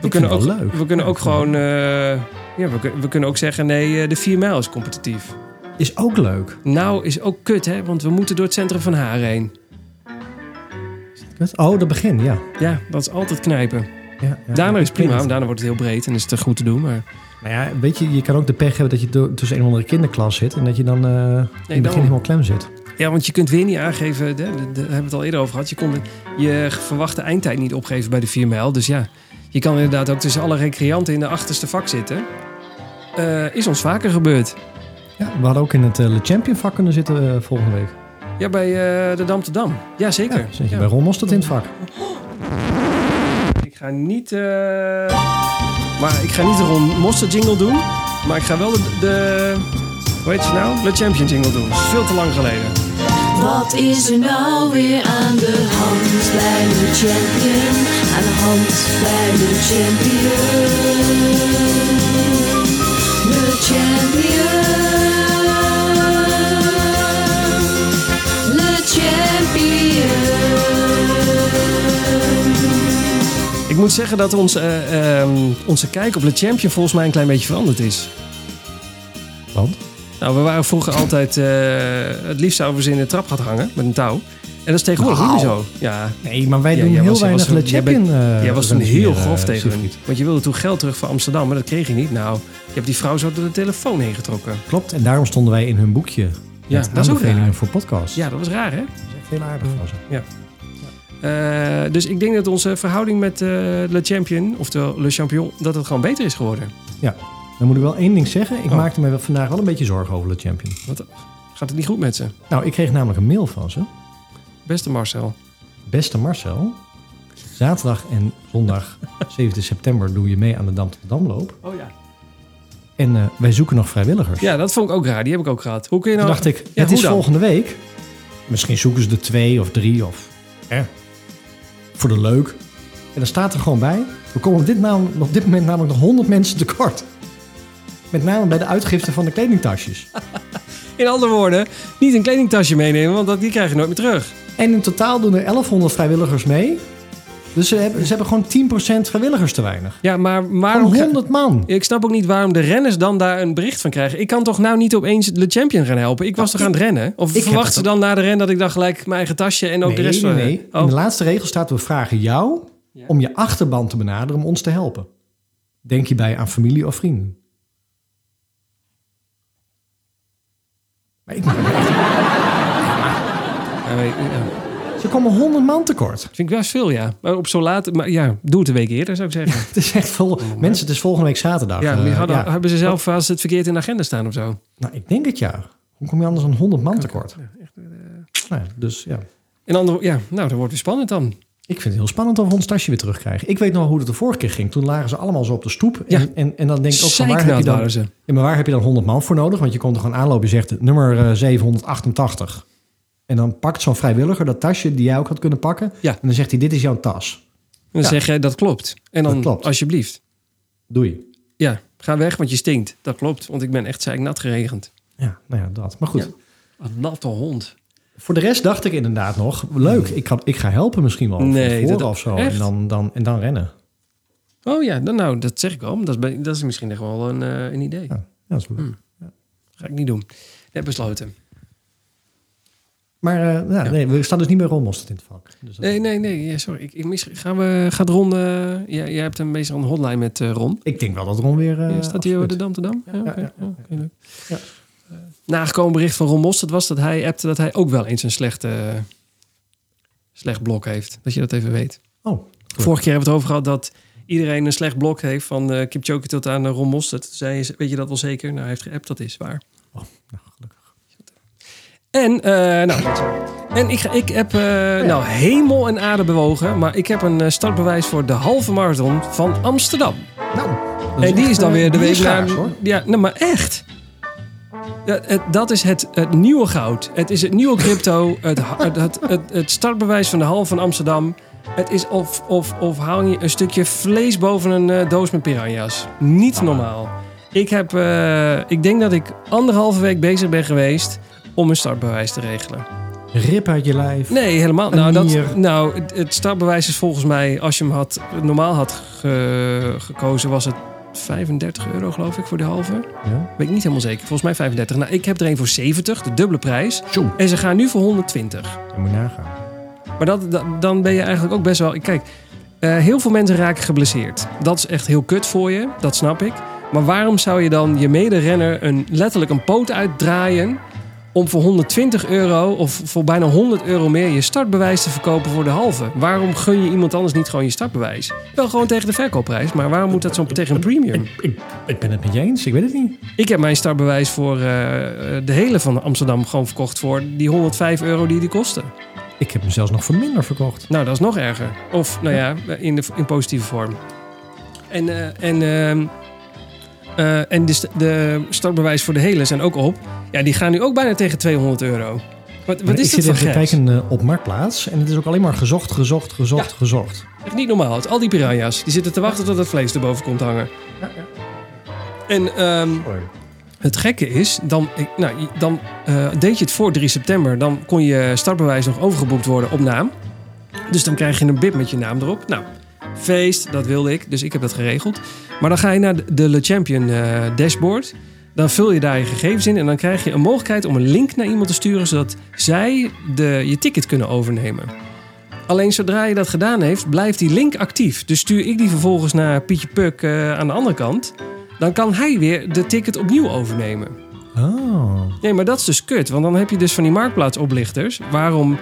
We Ik kunnen ook, leuk. We kunnen ook gewoon... eh, ja, we, we kunnen ook zeggen, nee, eh, de 4 mijl is competitief. Is ook leuk. Nou, is ook kut, hè? Want we moeten door het centrum van Haar heen. Oh, dat begin, ja. Ja, dat is altijd knijpen. ja, ja Daarna is prima, want daarna wordt het heel breed en is het goed te doen. Maar Nou ja, weet je, je kan ook de pech hebben dat je tussen een of andere kinderklas zit en dat je dan eh, in het begin dan- helemaal klem zit. Ja, want je kunt weer niet aangeven, daar hebben we het al eerder over gehad. Je kon je verwachte eindtijd niet opgeven bij de 4 mijl. Dus ja, je kan inderdaad ook tussen alle recreanten in de achterste vak zitten. Eh, is ons vaker gebeurd. Ja, we hadden ook in het eh, Le Champion vak kunnen zitten volgende week. Ja, bij eh, de Dam te Dam. Ja, zeker. Ja, zit je Ja. bij Ron Mostert in het vak. Ik ga niet... eh, maar ik ga niet de Ron Moster jingle doen. Maar ik ga wel de... de hoe heet je nou? De Champion jingle doen. Dat is veel te lang geleden. Wat is er nou weer aan de hand bij de champion? Aan de hand bij de champion. De champion. Ik moet zeggen dat ons, eh, ehm, onze kijk op Le Champion volgens mij een klein beetje veranderd is. Want? Nou, we waren vroeger altijd... eh, het liefst zouden we ze in de trap gaan hangen met een touw. En dat is tegenwoordig niet meer zo. Ja, Nee, maar wij Ja, doen heel weinig Le jij bent- eh, jij was toen heel grof tegen hun. Want je wilde toen geld terug voor Amsterdam, maar dat kreeg je niet. Nou, je hebt die vrouw zo door de telefoon heen getrokken. Klopt, en daarom stonden wij in hun boekje. Ja, dat is ook raar. voor podcasts. Ja, dat was raar, hè? Heel aardig van ze. Eh, dus ik denk dat onze verhouding met eh, Le Champion, oftewel Le Champion, dat het gewoon beter is geworden. Dan moet ik wel één ding zeggen. Ik Oh. maakte me vandaag wel een beetje zorgen over Le Champion. Gaat het niet goed met ze? Nou, ik kreeg namelijk een mail van ze. Beste Marcel. Beste Marcel, zaterdag en zondag 7 september doe je mee aan de Dam tot Damloop. Oh ja. En eh, wij zoeken nog vrijwilligers. Ja, dat vond ik ook raar. Die heb ik ook gehad. Hoe kun je Toen nou... dacht ik, Ja, het is dan? volgende week. Misschien zoeken ze er twee of drie of... Hè, voor de leuk. En dan staat er gewoon bij. We komen op dit, naam, op dit moment namelijk nog 100 mensen tekort. Met name bij de uitgifte van de kledingtasjes. In andere woorden, niet een kledingtasje meenemen, want die krijg je nooit meer terug. En in totaal doen er 1100 vrijwilligers mee. Dus ze hebben, ze hebben gewoon 10% vrijwilligers te weinig. Ja, maar waarom... 100 man. Ik snap ook niet waarom de renners dan daar een bericht van krijgen. Ik kan toch nou niet opeens de champion gaan helpen? Ik was toch aan het rennen? Of verwachten ze dan na de ren dat ik dan gelijk mijn eigen tasje en ook nee, de rest nee, van... nee. Oh. In de laatste regel staat, we vragen jou Ja. om je achterban te benaderen om ons te helpen. Denk hierbij aan familie of vrienden. Maar ik, ja. Ze komen 100 man tekort. Vind ik best veel, ja. Maar op zo laat... Maar ja, doe het een week eerder, zou ik zeggen. Het is echt vol. Mensen, het is volgende week zaterdag. Ja, Eh, hadden, ja. hebben ze zelf als het verkeerd in de agenda staan of zo. Nou, ik denk het ja. Hoe kom je anders aan 100 man tekort? Nou, ja, dus ja. En dan, ja, nou, dat wordt weer spannend dan. Ik vind het heel spannend of we ons tasje weer terugkrijgen. Ik weet nog hoe het de vorige keer ging. Toen lagen ze allemaal zo op de stoep. En, Ja. en, en dan denk ik ook van waar heb, je dan, ja, maar waar heb je dan 100 man voor nodig? Want je komt er gewoon aanlopen. Je zegt nummer eh, 788. En dan pakt zo'n vrijwilliger dat tasje die jij ook had kunnen pakken. Ja. En dan zegt hij, dit is jouw tas. En dan Ja. zeg jij, dat klopt. En dan, klopt. alsjeblieft. Doei. Ja, ga weg, want je stinkt. Dat klopt, want ik ben echt zeiknat geregend. Ja, nou ja, dat. Maar goed. Ja. Een natte hond. Voor de rest dacht ik inderdaad nog, leuk, ik, kan, ik ga helpen misschien wel. Nee, dat- of zo. echt? En dan, dan, en dan rennen. Oh ja, dan, nou, dat zeg ik al. Dat is, dat is misschien echt wel een, eh, een idee. Ja, dat is leuk. Hm. Ga ik niet doen. Net besloten. Maar eh, ja, nee, we staan dus niet meer rondmosterd in het vak. Dus Nee, nee, nee. Ja, sorry. Ik, ik mis, gaan we, gaat Ron... eh jij hebt een beetje een hotline met eh, Ron. Ik denk wel dat Ron weer... Ja, staat hij over de. Dam te Dam? Ja, Ja, oké. ja, Ja, oké, leuk. Ja. Nagekomen bericht van Ron Mostert was dat hij appte dat hij ook wel eens een slecht, eh, slecht blok heeft. Dat je dat even weet. Oh, Vorige keer hebben we het over gehad dat iedereen een slecht blok heeft van uh, Kipchoge tot aan uh, Ron Mostert. Je, weet je dat wel zeker? Nou, hij heeft geappt, dat is waar. oh nou, gelukkig. En, eh, nou, en ik, ik heb, eh, nou, hemel en aarde bewogen. Maar ik heb een eh, startbewijs voor de halve marathon van Amsterdam. Nou, En die is dan weer de week na. hoor. Ja, nou, maar echt. Ja, het, dat is het, het nieuwe goud. Het is het nieuwe crypto. Het, het, het, startbewijs van de hal van Amsterdam. Het is of, of, of hang je een stukje vlees boven een doos met piranha's. Niet normaal. Ik, heb, eh, ik denk dat ik anderhalve week bezig ben geweest om een startbewijs te regelen. Rip uit je lijf. Nee, helemaal. Nou, dat, nou het, startbewijs is volgens mij, als je hem had, normaal had ge- gekozen, was het 35 euro, geloof ik, voor de halve. Ja. Weet ik niet helemaal zeker. Volgens mij 35. Nou, ik heb er een voor 70, de dubbele prijs. En ze gaan nu voor 120. je moet nagaan. Maar dat, dat- dan ben je eigenlijk ook best wel. Kijk, eh, heel veel mensen raken geblesseerd. Dat is echt heel kut voor je, dat snap ik. Maar waarom zou je dan je mederenner een, letterlijk een poot uitdraaien. Om voor 120 euro of voor bijna 100 euro meer je startbewijs te verkopen voor de halve? Waarom gun je iemand anders niet gewoon je startbewijs? Wel gewoon tegen de verkoopprijs, maar waarom moet dat zo tegen een premium? Ik, ik ben het met je eens, ik weet het niet. Ik heb mijn startbewijs voor eh, de hele van Amsterdam gewoon verkocht voor die 105 euro die die kostte. Ik heb hem zelfs nog voor minder verkocht. Nou, dat is nog erger. Of, nou ja, in, de, in positieve vorm. En, eh, en, ehm, eh, en de, de startbewijs voor de hele zijn ook op. Ja, die gaan nu ook bijna tegen 200 euro. Wat, wat is ik dit zit voor even te geks? kijken eh, op Marktplaats. En het is ook alleen maar gezocht, gezocht, gezocht, Ja. gezocht. Echt niet normaal. Het- Al die piranha's, die zitten te wachten tot het vlees erboven komt hangen. En ehm, het gekke is, dan, ik- nou, dan eh, deed je het voor 3 september. Dan kon je startbewijs nog overgeboekt worden op naam. Dus dan krijg je een bib met je naam erop. Nou, feest, dat wilde ik. Dus ik heb dat geregeld. Maar dan ga je naar de- Le Champion eh, dashboard. Dan vul je daar je gegevens in. En dan krijg je een mogelijkheid om een link naar iemand te sturen. Zodat zij de, je ticket kunnen overnemen. Alleen zodra je dat gedaan heeft, blijft die link actief. Dus stuur ik die vervolgens naar Pietje Puk eh, aan de andere kant. Dan kan hij weer de ticket opnieuw overnemen. Oh. Nee, maar dat is dus kut. Want dan heb je dus van die marktplaatsoplichters. Waarom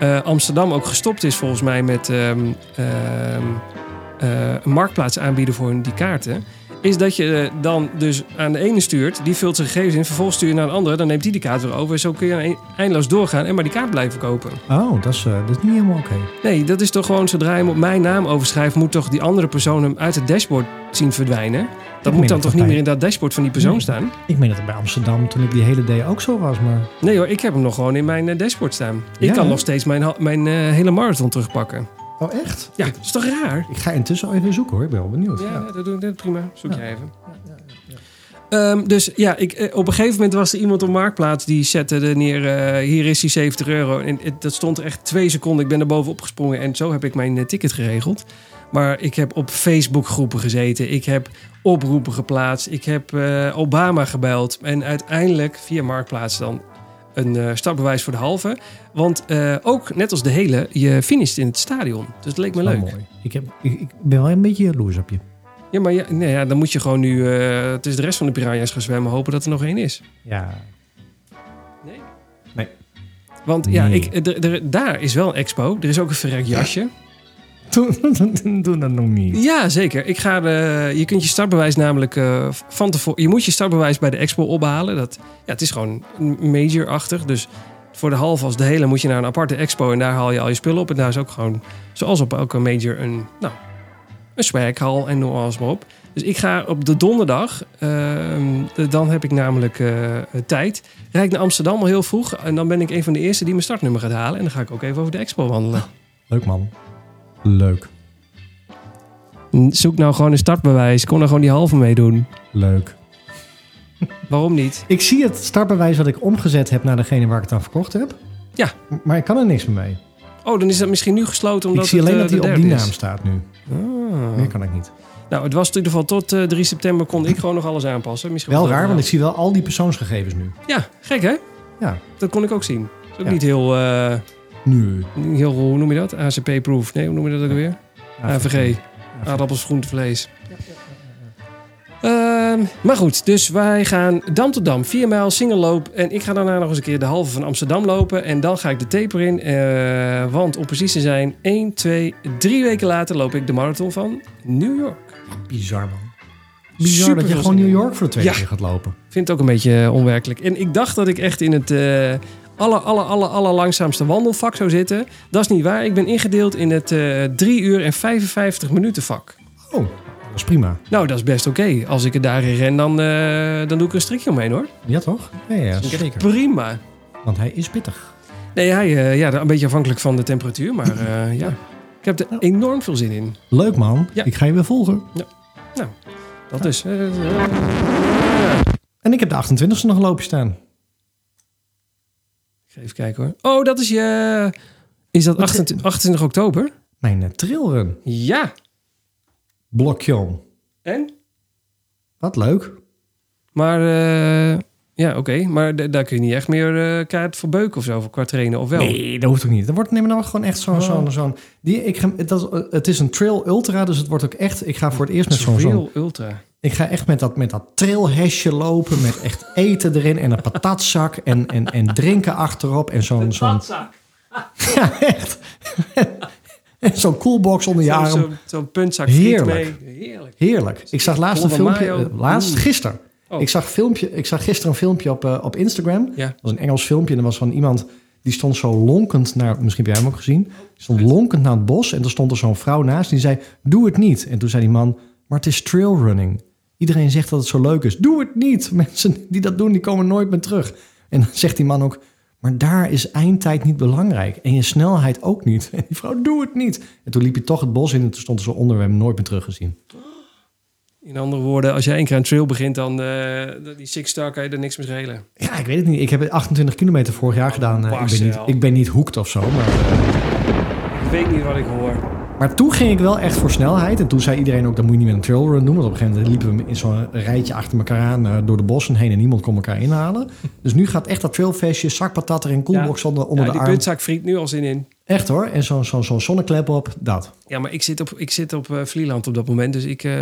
eh, Amsterdam ook gestopt is volgens mij met ehm, ehm, eh, een marktplaats aanbieden voor die kaarten. Is dat je eh, dan dus aan de ene stuurt, die vult zijn gegevens in. Vervolgens stuur je naar een andere, dan neemt die die kaart weer over. En zo kun je eindeloos doorgaan en maar die kaart blijven kopen. Oh, dat is, eh, dat is niet helemaal oké. Nee, dat is toch gewoon zodra je hem op mijn naam overschrijft, moet toch die andere persoon hem uit het dashboard zien verdwijnen. Dat moet dan dat toch niet bij- meer in dat dashboard van die persoon Nee. staan? Ik meen dat het bij Amsterdam toen ik die hele day ook zo was. Maar Nee hoor, ik heb hem nog gewoon in mijn eh, dashboard staan. Ik kan hè? nog steeds mijn, mijn hele marathon terugpakken. Oh, echt? Ja, dat is toch raar? Ik ga intussen al even zoeken hoor. Ik ben wel benieuwd. Ja, Ja. dat doe ik prima. Zoek Ja. jij even. Ehm, dus ja, ik, eh, op een gegeven moment was er iemand op Marktplaats die zette er neer, eh, hier is die 70 euro. En het- dat stond er echt twee seconden. Ik ben er bovenop gesprongen en zo heb ik mijn eh, ticket geregeld. Maar ik heb op Facebook groepen gezeten. Ik heb oproepen geplaatst. Ik heb Obama gebeld. En uiteindelijk via Marktplaats dan een eh, startbewijs voor de halve. Want eh, ook, net als de hele, je finisht in het stadion. Dus het leek me leuk. mooi. Ik, heb, ik, ik ben wel een beetje jaloers op je. Ja, maar ja, nee, ja, dan moet je gewoon nu... eh, het is de rest van de piranha's gaan zwemmen. Hopen dat er nog één is. Ja. Nee? Nee. Want ja, ik, daar is wel een expo. Er is ook een verrekt jasje. Doe, doe, doe dat nog niet. Ja, zeker. Ik ga de, je kunt je startbewijs namelijk eh, van tevoren... Je moet je startbewijs bij de expo ophalen. Dat, ja, het is gewoon major-achtig. Dus voor de halve als de hele moet je naar een aparte expo... en daar haal je al je spullen op. En daar is ook gewoon, zoals op elke major, een, nou, een swaghal en noem alles maar op. Dus ik ga op de donderdag, ehm, de- dan heb ik namelijk eh, tijd... rijd naar Amsterdam al heel vroeg. En dan ben ik een van de eerste die mijn startnummer gaat halen. En dan ga ik ook even over de expo wandelen. Leuk man. Leuk. Zoek nou gewoon een startbewijs. Kon er gewoon die halve meedoen. Leuk. Waarom niet? Ik zie het startbewijs wat ik omgezet heb naar degene waar ik het aan verkocht heb. Ja. Maar ik kan er niks meer mee. Oh, dan is dat misschien nu gesloten omdat ik zie het, alleen eh, dat hij de op die naam is. staat nu. Ah. Meer kan ik niet. Nou, het was in ieder geval tot eh, 3 september kon ik gewoon nog alles aanpassen. Misschien Wel dat raar, want ik zie wel al die persoonsgegevens nu. Ja, gek hè? Ja. Dat kon ik ook zien. is ook Ja. niet heel, eh, Nu. niet heel, hoe noem je dat? ACP-proof. Nee, hoe noem je dat ook weer? AVG. Aardappels, groente, vlees. Ehm, maar goed, dus wij gaan Dam tot Dam, 4 mijl single loop. En ik ga daarna nog eens een keer de halve van Amsterdam lopen. En dan ga ik de taper in. eh, want om precies te zijn, 1, 2, 3 weken later loop ik de marathon van New York. Bizar man. Bizar Super dat je gewoon New. York voor de tweede Ja. keer gaat lopen. Ik vind het ook een beetje onwerkelijk. En ik dacht dat ik echt in het eh aller, aller, aller, aller langzaamste wandelvak zou zitten. Dat is niet waar. Ik ben ingedeeld in het eh 3 uur en 55 minuten vak. Oh, dat is prima. Nou, dat is best oké. Als ik er daarin ren, dan, eh, dan doe ik er een strikje omheen hoor. Ja toch? Ja, ja Dat is zeker. Prima. Want hij is pittig. Nee, hij, eh, ja, een beetje afhankelijk van de temperatuur. Maar ja, ik heb er enorm veel zin in. Leuk man. Ja. Ik ga je weer volgen. Dat dus. eh, eh, En ik heb de 28e nog loopje staan. Even kijken hoor. Oh, dat is je... Is dat Wat- 28, 28 oktober? Mijn uh, trailrun. Ja. Blokje. En? Wat leuk. Maar eh, ja, oké. Maar d- daar kun je niet echt meer eh kaart voor beuken of zo, voor qua trainen, of wel? Nee, dat hoeft ook niet. Dat wordt nemen dan gewoon echt zo'n... Oh. zo'n zo'n die, ik ga, het, dat, het is een trail ultra, dus het wordt ook echt... Ik ga voor het eerst met zo'n... zo'n Real ultra. ik ga echt met dat, met dat trailhesje lopen, met echt eten erin en een patatzak en, en, en drinken achterop en zo'n... zo'n ja, echt. en zo'n coolbox onder je Zo'n arm. zo, zo'n puntzak Heerlijk. mee. Heerlijk. Heerlijk. Ik zag laatst een filmpje. eh, laatst, gisteren. Oh. Ik, zag filmpje, ik zag gisteren een filmpje op, eh, op Instagram. Ja. Dat was een Engels filmpje. En er was van iemand die stond zo lonkend naar... Misschien heb jij hem ook gezien. Die stond lonkend naar het bos. En er stond er zo'n vrouw naast. Die zei, doe het niet. En toen zei die man, maar het is trailrunning. Iedereen zegt dat het zo leuk is. Doe het niet. Mensen die dat doen, die komen nooit meer terug. En dan zegt die man ook... Maar daar is eindtijd niet belangrijk. En je snelheid ook niet. En die vrouw, doe het niet. En toen liep je toch het bos in. En toen stond er zo onder. We hebben hem nooit meer teruggezien. In andere woorden, als jij één keer een trail begint, dan eh, die Six Star kan je er niks mee schelen. Ja, ik weet het niet. Ik heb 28 kilometer vorig jaar gedaan. Eh, ik, ben niet, ik ben niet hoekt of zo. Maar, Ik weet niet wat ik hoor. maar toen ging ik wel echt voor snelheid. En toen zei iedereen ook, dat moet je niet met een trailrun doen. Want op een gegeven moment liepen we in zo'n rijtje achter elkaar aan... eh, door de bossen heen en niemand kon elkaar inhalen. Dus nu gaat echt dat trailvestje, zakpatat erin, koelbox onder, onder ja, de die arm. puntzak friet nu al zin in. Echt hoor. En zo'n zo'n zo'n zonneklep op, dat. Ja, maar ik zit op, ik zit op eh, Vlieland op dat moment, dus ik, eh,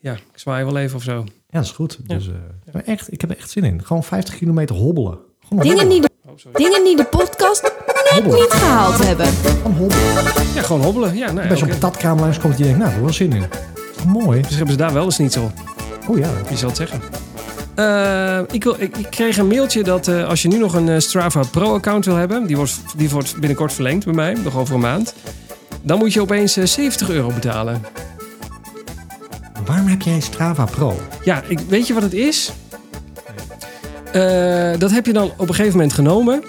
ja, ik zwaai wel even of zo. Ja, dat is goed. Ja. Dus eh, maar echt, ik heb er echt zin in. Gewoon 50 kilometer hobbelen. Gewoon Dingen die, de, Oh, sorry. dingen die de podcast net hobbelen. niet gehaald hebben. Gewoon hobbelen. Ja, gewoon hobbelen. Ja, nou, ja, Bij zo'n patatkraam langs komt die denkt, nou, daar wel zin in. Mooi. Dus hebben ze daar wel eens niet zo. Oh ja. Wie zal het zeggen? Eh, ik, wil, ik, ik kreeg een mailtje dat eh, als je nu nog een Strava Pro-account wil hebben, die wordt, die wordt binnenkort verlengd bij mij, nog over een maand, dan moet je opeens eh, 70 euro betalen. Waarom heb jij Strava Pro? Ja, ik, weet je wat het is? Eh, dat heb je dan op een gegeven moment genomen.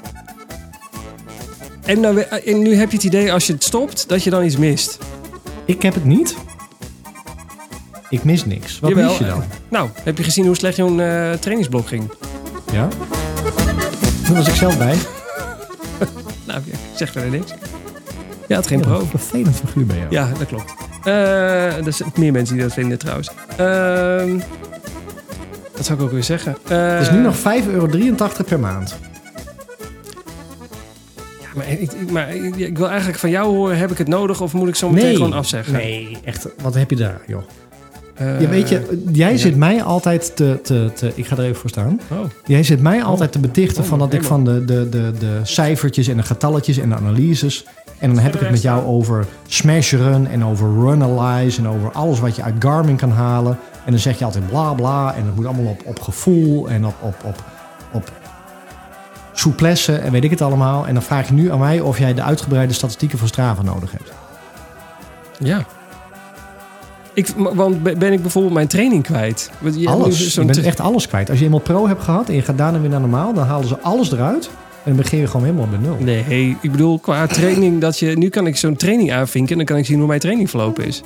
En, dan, en nu heb je het idee als je het stopt, dat je dan iets mist. Ik heb het niet. Ik mis niks. Wat Jawel, mis je dan? Nou, heb je gezien hoe slecht jouw eh, trainingsblok ging? Ja? Toen was ik zelf bij. Nou, ik zeg verder niks. Ja, het geen pro. een vervelend figuur ben je. Ja, dat klopt. Eh, er zijn meer mensen die dat vinden trouwens. Ehm wat zou ik ook weer zeggen? Eh, Het is nu nog 5,83 euro per maand. Ja, maar, ik, maar ik, ik wil eigenlijk van jou horen, heb ik het nodig of moet ik zo meteen gewoon afzeggen? Nee, echt. Wat heb je daar, joh? Eh, Ja, weet je, jij ja. zit mij altijd te, te, te... Ik ga er even voor staan. Oh, Jij zit mij altijd te betichten Oh, van dat ik van de, de, de, de cijfertjes en de getalletjes en de analyses... En dan heb ik het met jou over smash run en over runalyze en over alles wat je uit Garmin kan halen. En dan zeg je altijd bla bla en het moet allemaal op, op gevoel en op, op, op, op souplesse en weet ik het allemaal. En dan vraag je nu aan mij of jij de uitgebreide statistieken van Strava nodig hebt. ja. Ik, want be- ben ik bijvoorbeeld mijn training kwijt? Je alles. Je bent echt alles kwijt. Als je eenmaal pro hebt gehad en je gaat daarna weer naar normaal, dan halen ze alles eruit. En dan begin je gewoon helemaal bij nul. Nee, hey, ik bedoel qua training dat je... Nu kan ik zo'n training aanvinken en dan kan ik zien hoe mijn training verlopen is.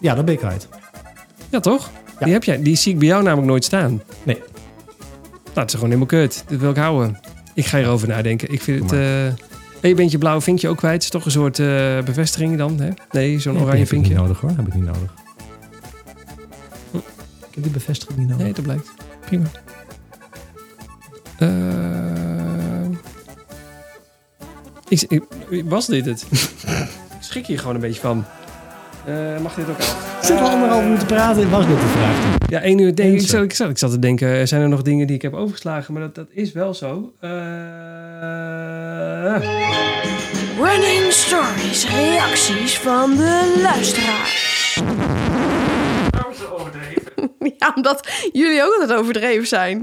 Ja, dat ben ik kwijt. Ja, toch? Ja. Die, heb jij, die zie ik bij jou namelijk nooit staan. Nee. Nou, het is gewoon helemaal kut. Dat wil ik houden. Ik ga hierover nadenken. Ik vind het... Eh en je bent je blauwe vinkje ook kwijt. Het is toch een soort eh, bevestiging dan, hè? Nee, zo'n Nee, oranje heb ik niet vinkje. nodig hoor. Heb ik niet nodig. Ik heb die bevestiging niet nodig. Nee, dat blijkt. Prima. Eh, ik, ik- was dit het? ik schrik hier gewoon een beetje van. Eh, mag dit ook af? Ik zit al anderhalf uur te praten. Was dit de vraag? Ja, één uur. Denk, ik, zat, ik, zat, ik zat te denken, zijn er nog dingen die ik heb overgeslagen? Maar dat, dat is wel zo. Eh, Running Stories, reacties van de luisteraars. Ja, omdat jullie ook altijd overdreven zijn.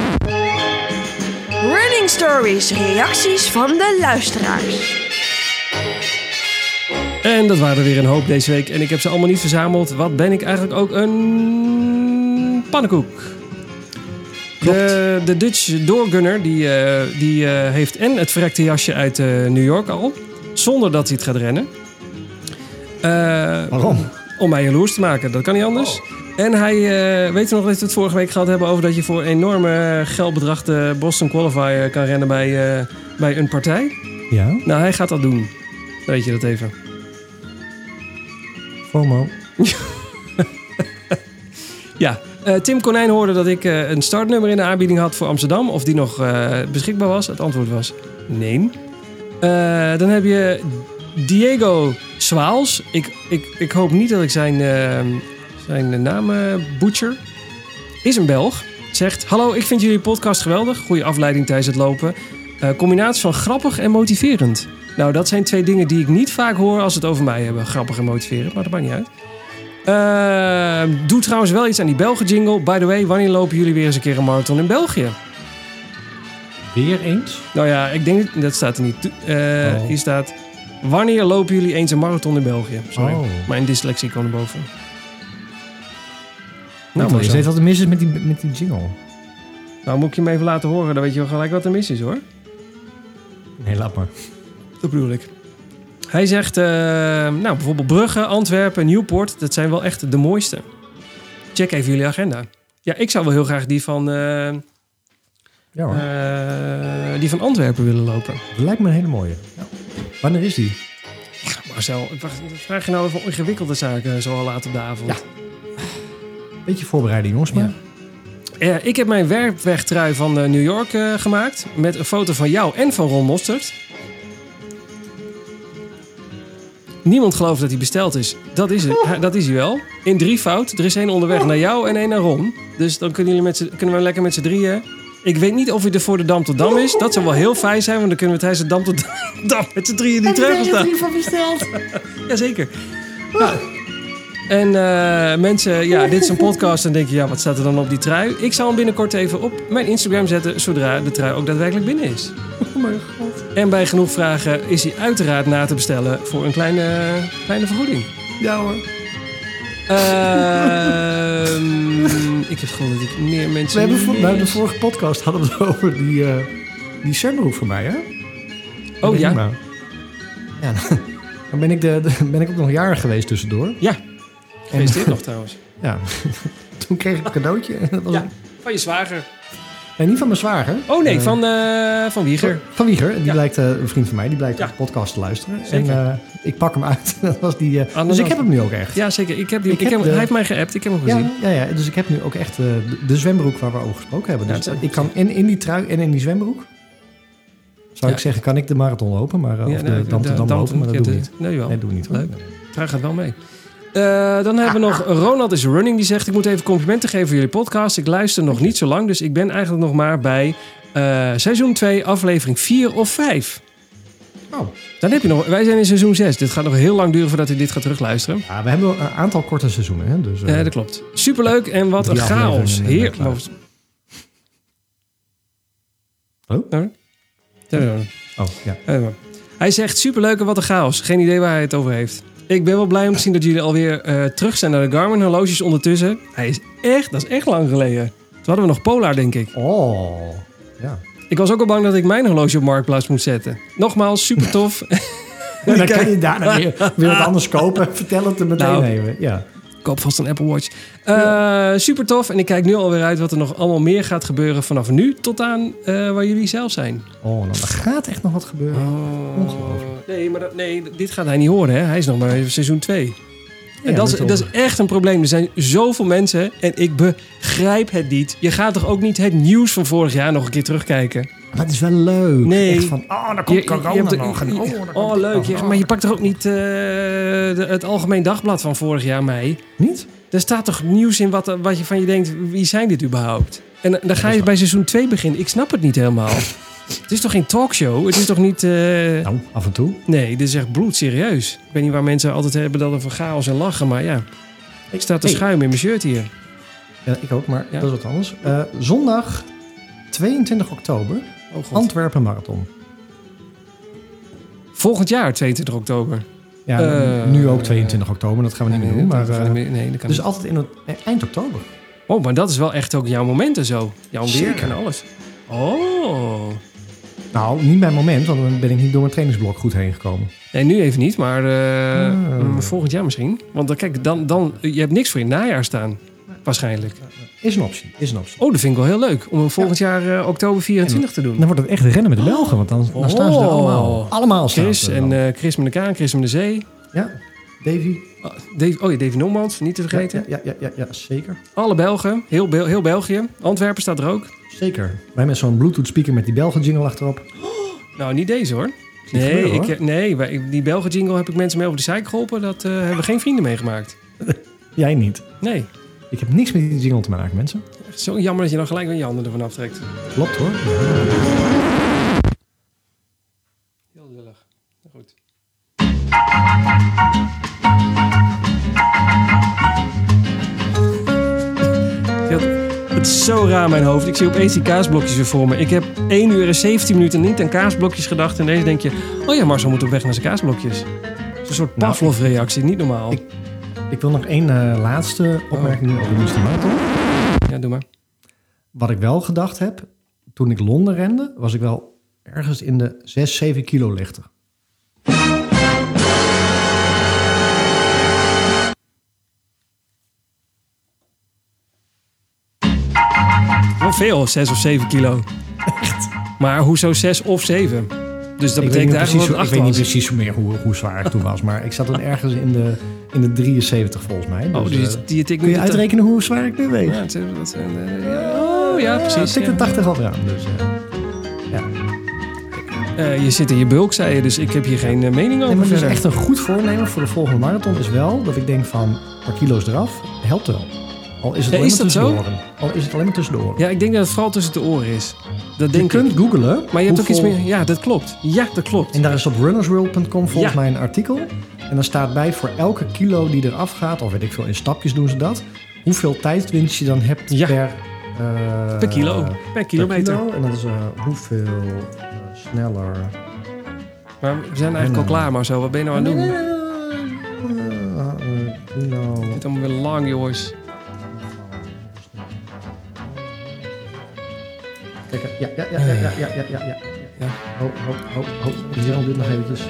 Running Stories, reacties van de luisteraars. En dat waren er weer een hoop deze week. En ik heb ze allemaal niet verzameld. Wat ben ik eigenlijk ook een pannenkoek. De, de Dutch doorgunner die, eh, die eh, heeft en het verrekte jasje uit eh, New York al. Zonder dat hij het gaat rennen. Eh, Waarom? om mij jaloers te maken. Dat kan niet anders. En hij, eh, weet je nog dat we het vorige week gehad hebben over dat je voor een enorme geldbedrag de Boston Qualifier kan rennen bij, eh, bij een partij? Ja, Nou, hij gaat dat doen. Dan Weet je dat even. FOMO. Ja, eh, Tim Konijn hoorde dat ik eh, een startnummer in de aanbieding had voor Amsterdam. Of die nog eh, beschikbaar was. Het antwoord was nee. Eh, dan heb je Diego Swaals. Ik, ik, ik hoop niet dat ik zijn, eh, zijn naam eh butcher. Is een Belg. Zegt, hallo, ik vind jullie podcast geweldig. Goede afleiding tijdens het lopen. Eh, combinatie van grappig en motiverend. Nou, dat zijn twee dingen die ik niet vaak hoor als ze het over mij hebben. Grappig en motiverend, maar dat maakt niet uit. Eh, doe trouwens wel iets aan die Belgen jingle. By the way, wanneer lopen jullie weer eens een keer een marathon in België? Weer eens? Nou ja, ik denk, dat staat er niet. Oh. Hier staat, wanneer lopen jullie eens een marathon in België? Sorry, Oh. mijn dyslexie kwam erboven. Nou, maar je weet wat er mis is met die, met die jingle. Nou, moet ik je hem even laten horen, dan weet je wel gelijk wat er mis is hoor. Nee, laat maar. Dat bedoel ik. Hij zegt, eh, nou bijvoorbeeld Brugge, Antwerpen, Nieuwpoort, dat zijn wel echt de mooiste. Check even jullie agenda. Ja, ik zou wel heel graag die van, eh, Ja hoor. eh, die van Antwerpen willen lopen. dat lijkt me een hele mooie. Ja. Wanneer is die? Marcel, vraag je nou over ingewikkelde zaken zo al laat op de avond? Ja. Beetje voorbereiding, jongens. Maar. Eh, ik heb mijn werkwegtrui van eh, New York eh, gemaakt. Met een foto van jou en van Ron Mostert. Niemand gelooft dat hij besteld is. Dat is, het. Ja, dat is hij wel. In drie fout. Er is één onderweg naar jou en één naar Ron. Dus dan kunnen, jullie met kunnen we lekker met z'n drieën. Ik weet niet of hij er voor de Dam tot Dam is. Dat zou wel heel fijn zijn, want dan kunnen we tijdens de Dam tot Dam met z'n drieën die trui gaan staan. van besteld? Jazeker. Ja. En eh, mensen, ja, dit is een podcast. En denk je, ja, wat staat er dan op die trui? Ik zal hem binnenkort even op mijn Instagram zetten. Zodra de trui ook daadwerkelijk binnen is. Oh mijn god. En bij genoeg vragen is hij uiteraard na te bestellen voor een kleine, kleine vergoeding. Ja hoor. Ehm, ik heb gewoon dat ik meer mensen. We hebben bij de vorige podcast hadden we het over die, eh die sunroof voor mij, hè? Oh ja. Nou. Ja, dan ben ik, de, de- ben ik ook nog jarig geweest tussendoor. Ja. Gefeliciteerd nog trouwens. Ja, toen kreeg ik een cadeautje. En dat was Ja. Van je zwager. Nee, niet van mijn zwager. Oh nee, Eh, van, eh van Wieger. Van Wieger. Die Ja. blijkt, eh, een vriend van mij, die blijkt Ja. op de podcast te luisteren. Zeker. En eh, ik pak hem uit. dat was die, eh, dus ik heb hem nu ook echt. Ja, zeker. Ik heb die, Ik ik heb de- Hij heeft mij geappt. Ik heb hem gezien. Ja, ja, ja, dus ik heb nu ook echt eh, de, de zwembroek waar we over gesproken hebben. Ja, Dus ik kan in, in die trui en in die zwembroek, zou Ja. ik zeggen, kan ik de marathon lopen, maar, eh, Ja, of nee, de de- Dam Dam- lopen, maar dat we de- niet. Nee, wel. Nee, doen we niet. hoor. Leuk. Trui gaat wel mee. Eh, dan hebben we nog Ronald is Running. Die zegt, ik moet even complimenten geven voor jullie podcast. Ik luister nog niet zo lang, dus ik ben eigenlijk nog maar bij eh, seizoen 2, aflevering 4 of 5. Oh. Dan heb je nog, wij zijn in seizoen 6. Dit gaat nog heel lang duren voordat u dit gaat terugluisteren. Ja, we hebben een aantal korte seizoenen. Hè? Dus, eh, Ja, dat klopt. Superleuk en wat een chaos. Heer... eh, klaar. Oh? Ja, oh, ja. Hij zegt superleuk en wat een chaos. Geen idee waar hij het over heeft. Ik ben wel blij om te zien dat jullie alweer eh, terug zijn naar de Garmin horloges ondertussen. Hij is echt, dat is echt lang geleden. Toen hadden we nog Polar, denk ik. Oh, ja. Ik was ook al bang dat ik mijn horloge op Marktplaats moet zetten. Nogmaals, super tof. Dan kan je daarna weer, weer wat anders kopen. Vertel het er meteen Nou. even. Ja. Koop vast een Apple Watch. Eh, super tof. En ik kijk nu alweer uit wat er nog allemaal meer gaat gebeuren vanaf nu tot aan eh, waar jullie zelf zijn. Oh, nou, er gaat echt nog wat gebeuren. Oh. Ongelooflijk. Nee, maar dat, nee, dit gaat hij niet horen. Hè? Hij is nog bij seizoen 2. En dat, is, dat is echt een probleem. Er zijn zoveel mensen en ik begrijp het niet. Je gaat toch ook niet het nieuws van vorig jaar nog een keer terugkijken? Maar het is wel leuk. Nee. Echt van, oh, dan komt Je- je corona hebt nog. En, oh, oh, leuk. Je- maar je pakt toch ook niet eh, de- het Algemeen Dagblad van vorig jaar mee? Niet? Er staat toch nieuws in wat, wat je van je denkt, wie zijn dit überhaupt? En dan ga je bij seizoen 2 beginnen. Ik snap het niet helemaal. het is toch geen talkshow? Het is toch niet... eh, Nou, af en toe. Nee, dit is echt bloedserieus. Ik weet niet waar mensen altijd hebben dat over chaos en lachen, maar ja. Ik sta te Hey. schuimen in mijn shirt hier. Ja, ik ook, maar Ja. dat is wat anders. Eh, zondag 22 oktober, Oh. Antwerpen Marathon. Volgend jaar, 22 oktober. Ja, Eh, nu ook 22 oktober, dat gaan we niet meer doen. Maar, eh, nee, dus altijd in het, eh, eind oktober. Oh, maar dat is wel echt ook jouw moment en zo. Jouw weer Zeker. en alles. Oh. Nou, niet mijn moment, want dan ben ik niet door mijn trainingsblok goed heen gekomen. Nee, nu even niet, maar mm, volgend jaar misschien. Want dan, kijk, dan, dan, je hebt niks voor het najaar staan. Waarschijnlijk. Is een optie, is een optie. Oh, dat vind ik wel heel leuk. Om volgend jaar eh, oktober 24 te doen. Dan wordt het echt rennen met de Belgen, want dan, dan staan ze er Oh. allemaal. Allemaal staan Chris en eh, Chris met Chris met de Zee. Ja, Davy. Oh, Dave, oh ja, Davy Normans, niet te vergeten. ja, ja, ja, ja, zeker. Alle Belgen, heel, Bel- heel België. Antwerpen staat er ook. Zeker. Wij met zo'n Bluetooth speaker met die Belgen jingle achterop. Nou, niet deze hoor. niet Nee, gebeuren, ik, nee die Belgen jingle heb ik mensen mee over de zeik geholpen. Dat eh, hebben geen vrienden meegemaakt. Jij niet. Nee, Ik heb niks met die jingle te maken, mensen. echt zo jammer dat je dan gelijk weer je handen ervan aftrekt. Klopt hoor. Heel lullig. Goed. Het is zo raar mijn hoofd. Ik zie opeens die kaasblokjes weer voor me. Ik heb 1 uur en 17 minuten niet aan kaasblokjes gedacht. En deze denk je, oh ja, Marcel moet op weg naar zijn kaasblokjes. Het is een soort Nou, Pavlov-reactie, niet normaal. ik- Ik wil nog één eh, laatste opmerking doen over de. Marathon. Ja, doe maar. Wat ik wel gedacht heb, toen ik Londen rende, was ik wel ergens in de 6, 7 kilo lichter. Wel veel, 6 of 7 kilo. Echt? Maar hoezo 6 of 7? Dus dat ik, betekent eigenlijk precies, dat ik weet niet precies meer hoe, hoe zwaar ik toen was, maar ik zat dan ergens in de, in de 73 volgens mij. Oh, Dus, die, eh, die tik kun je uitrekenen hoe zwaar ik nu weeg? Ja, het, is- dat zijn, eh, ja. Oh ja, precies. Ik ja. de 80 al aan. Dus, eh, ja. Eh, je zit in je bulk, zei je, dus ik heb hier geen eh, mening over Nee, maar dus echt een goed voornemen voor de volgende marathon is wel dat ik denk van een paar kilo's eraf, helpt wel. Al is het Ja, alleen is maar dat tussendoor. Al is het alleen maar tussendoor. Ja, ik denk dat het vooral tussen de oren is. Dat denk je kunt ik. googlen. Maar je hebt ook iets meer... Ja, dat klopt. Ja, dat klopt. En daar is op runnersworld.com volgens Ja. mij een artikel. En dan staat bij voor elke kilo die eraf gaat, of weet ik veel, in stapjes doen ze dat. Hoeveel tijdwinst je dan hebt Ja. per, eh, Per kilo. Per per kilometer. kilo. En dat is eh, hoeveel eh, sneller. Maar we zijn eigenlijk al klaar, maar zo. Wat ben je nou aan het doen? Eh, eh, kilo. Het is allemaal weer lang, jongens. kijk. Ja, ja, ja, ja, ja, ja, ja, ja. ja. Ho, ho, ho, ho. Jeroen doet nog eventjes.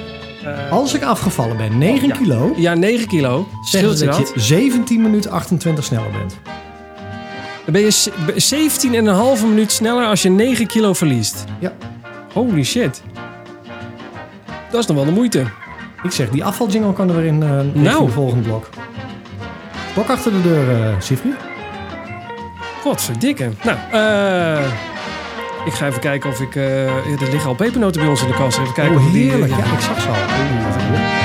Eh, als ik afgevallen ben, 9 kilo. Ja, 9 kilo. Scheelt dat? je 17 minuten 28 sneller bent. Dan ben je 17,5 minuut sneller als je 9 kilo verliest. Ja. Holy shit. Dat is nog wel de moeite. Ik zeg, die afvaljingle kan er weer in uh, nou. de volgende blok. Blok achter de deur, eh, uh, Sifri. Godverdikke. Nou, eh... Ik ga even kijken of ik... eh, er liggen al pepernoten bij ons in de kast. Even kijken Oh, of ik die... heerlijk. ja. Ja, ik zag ze al.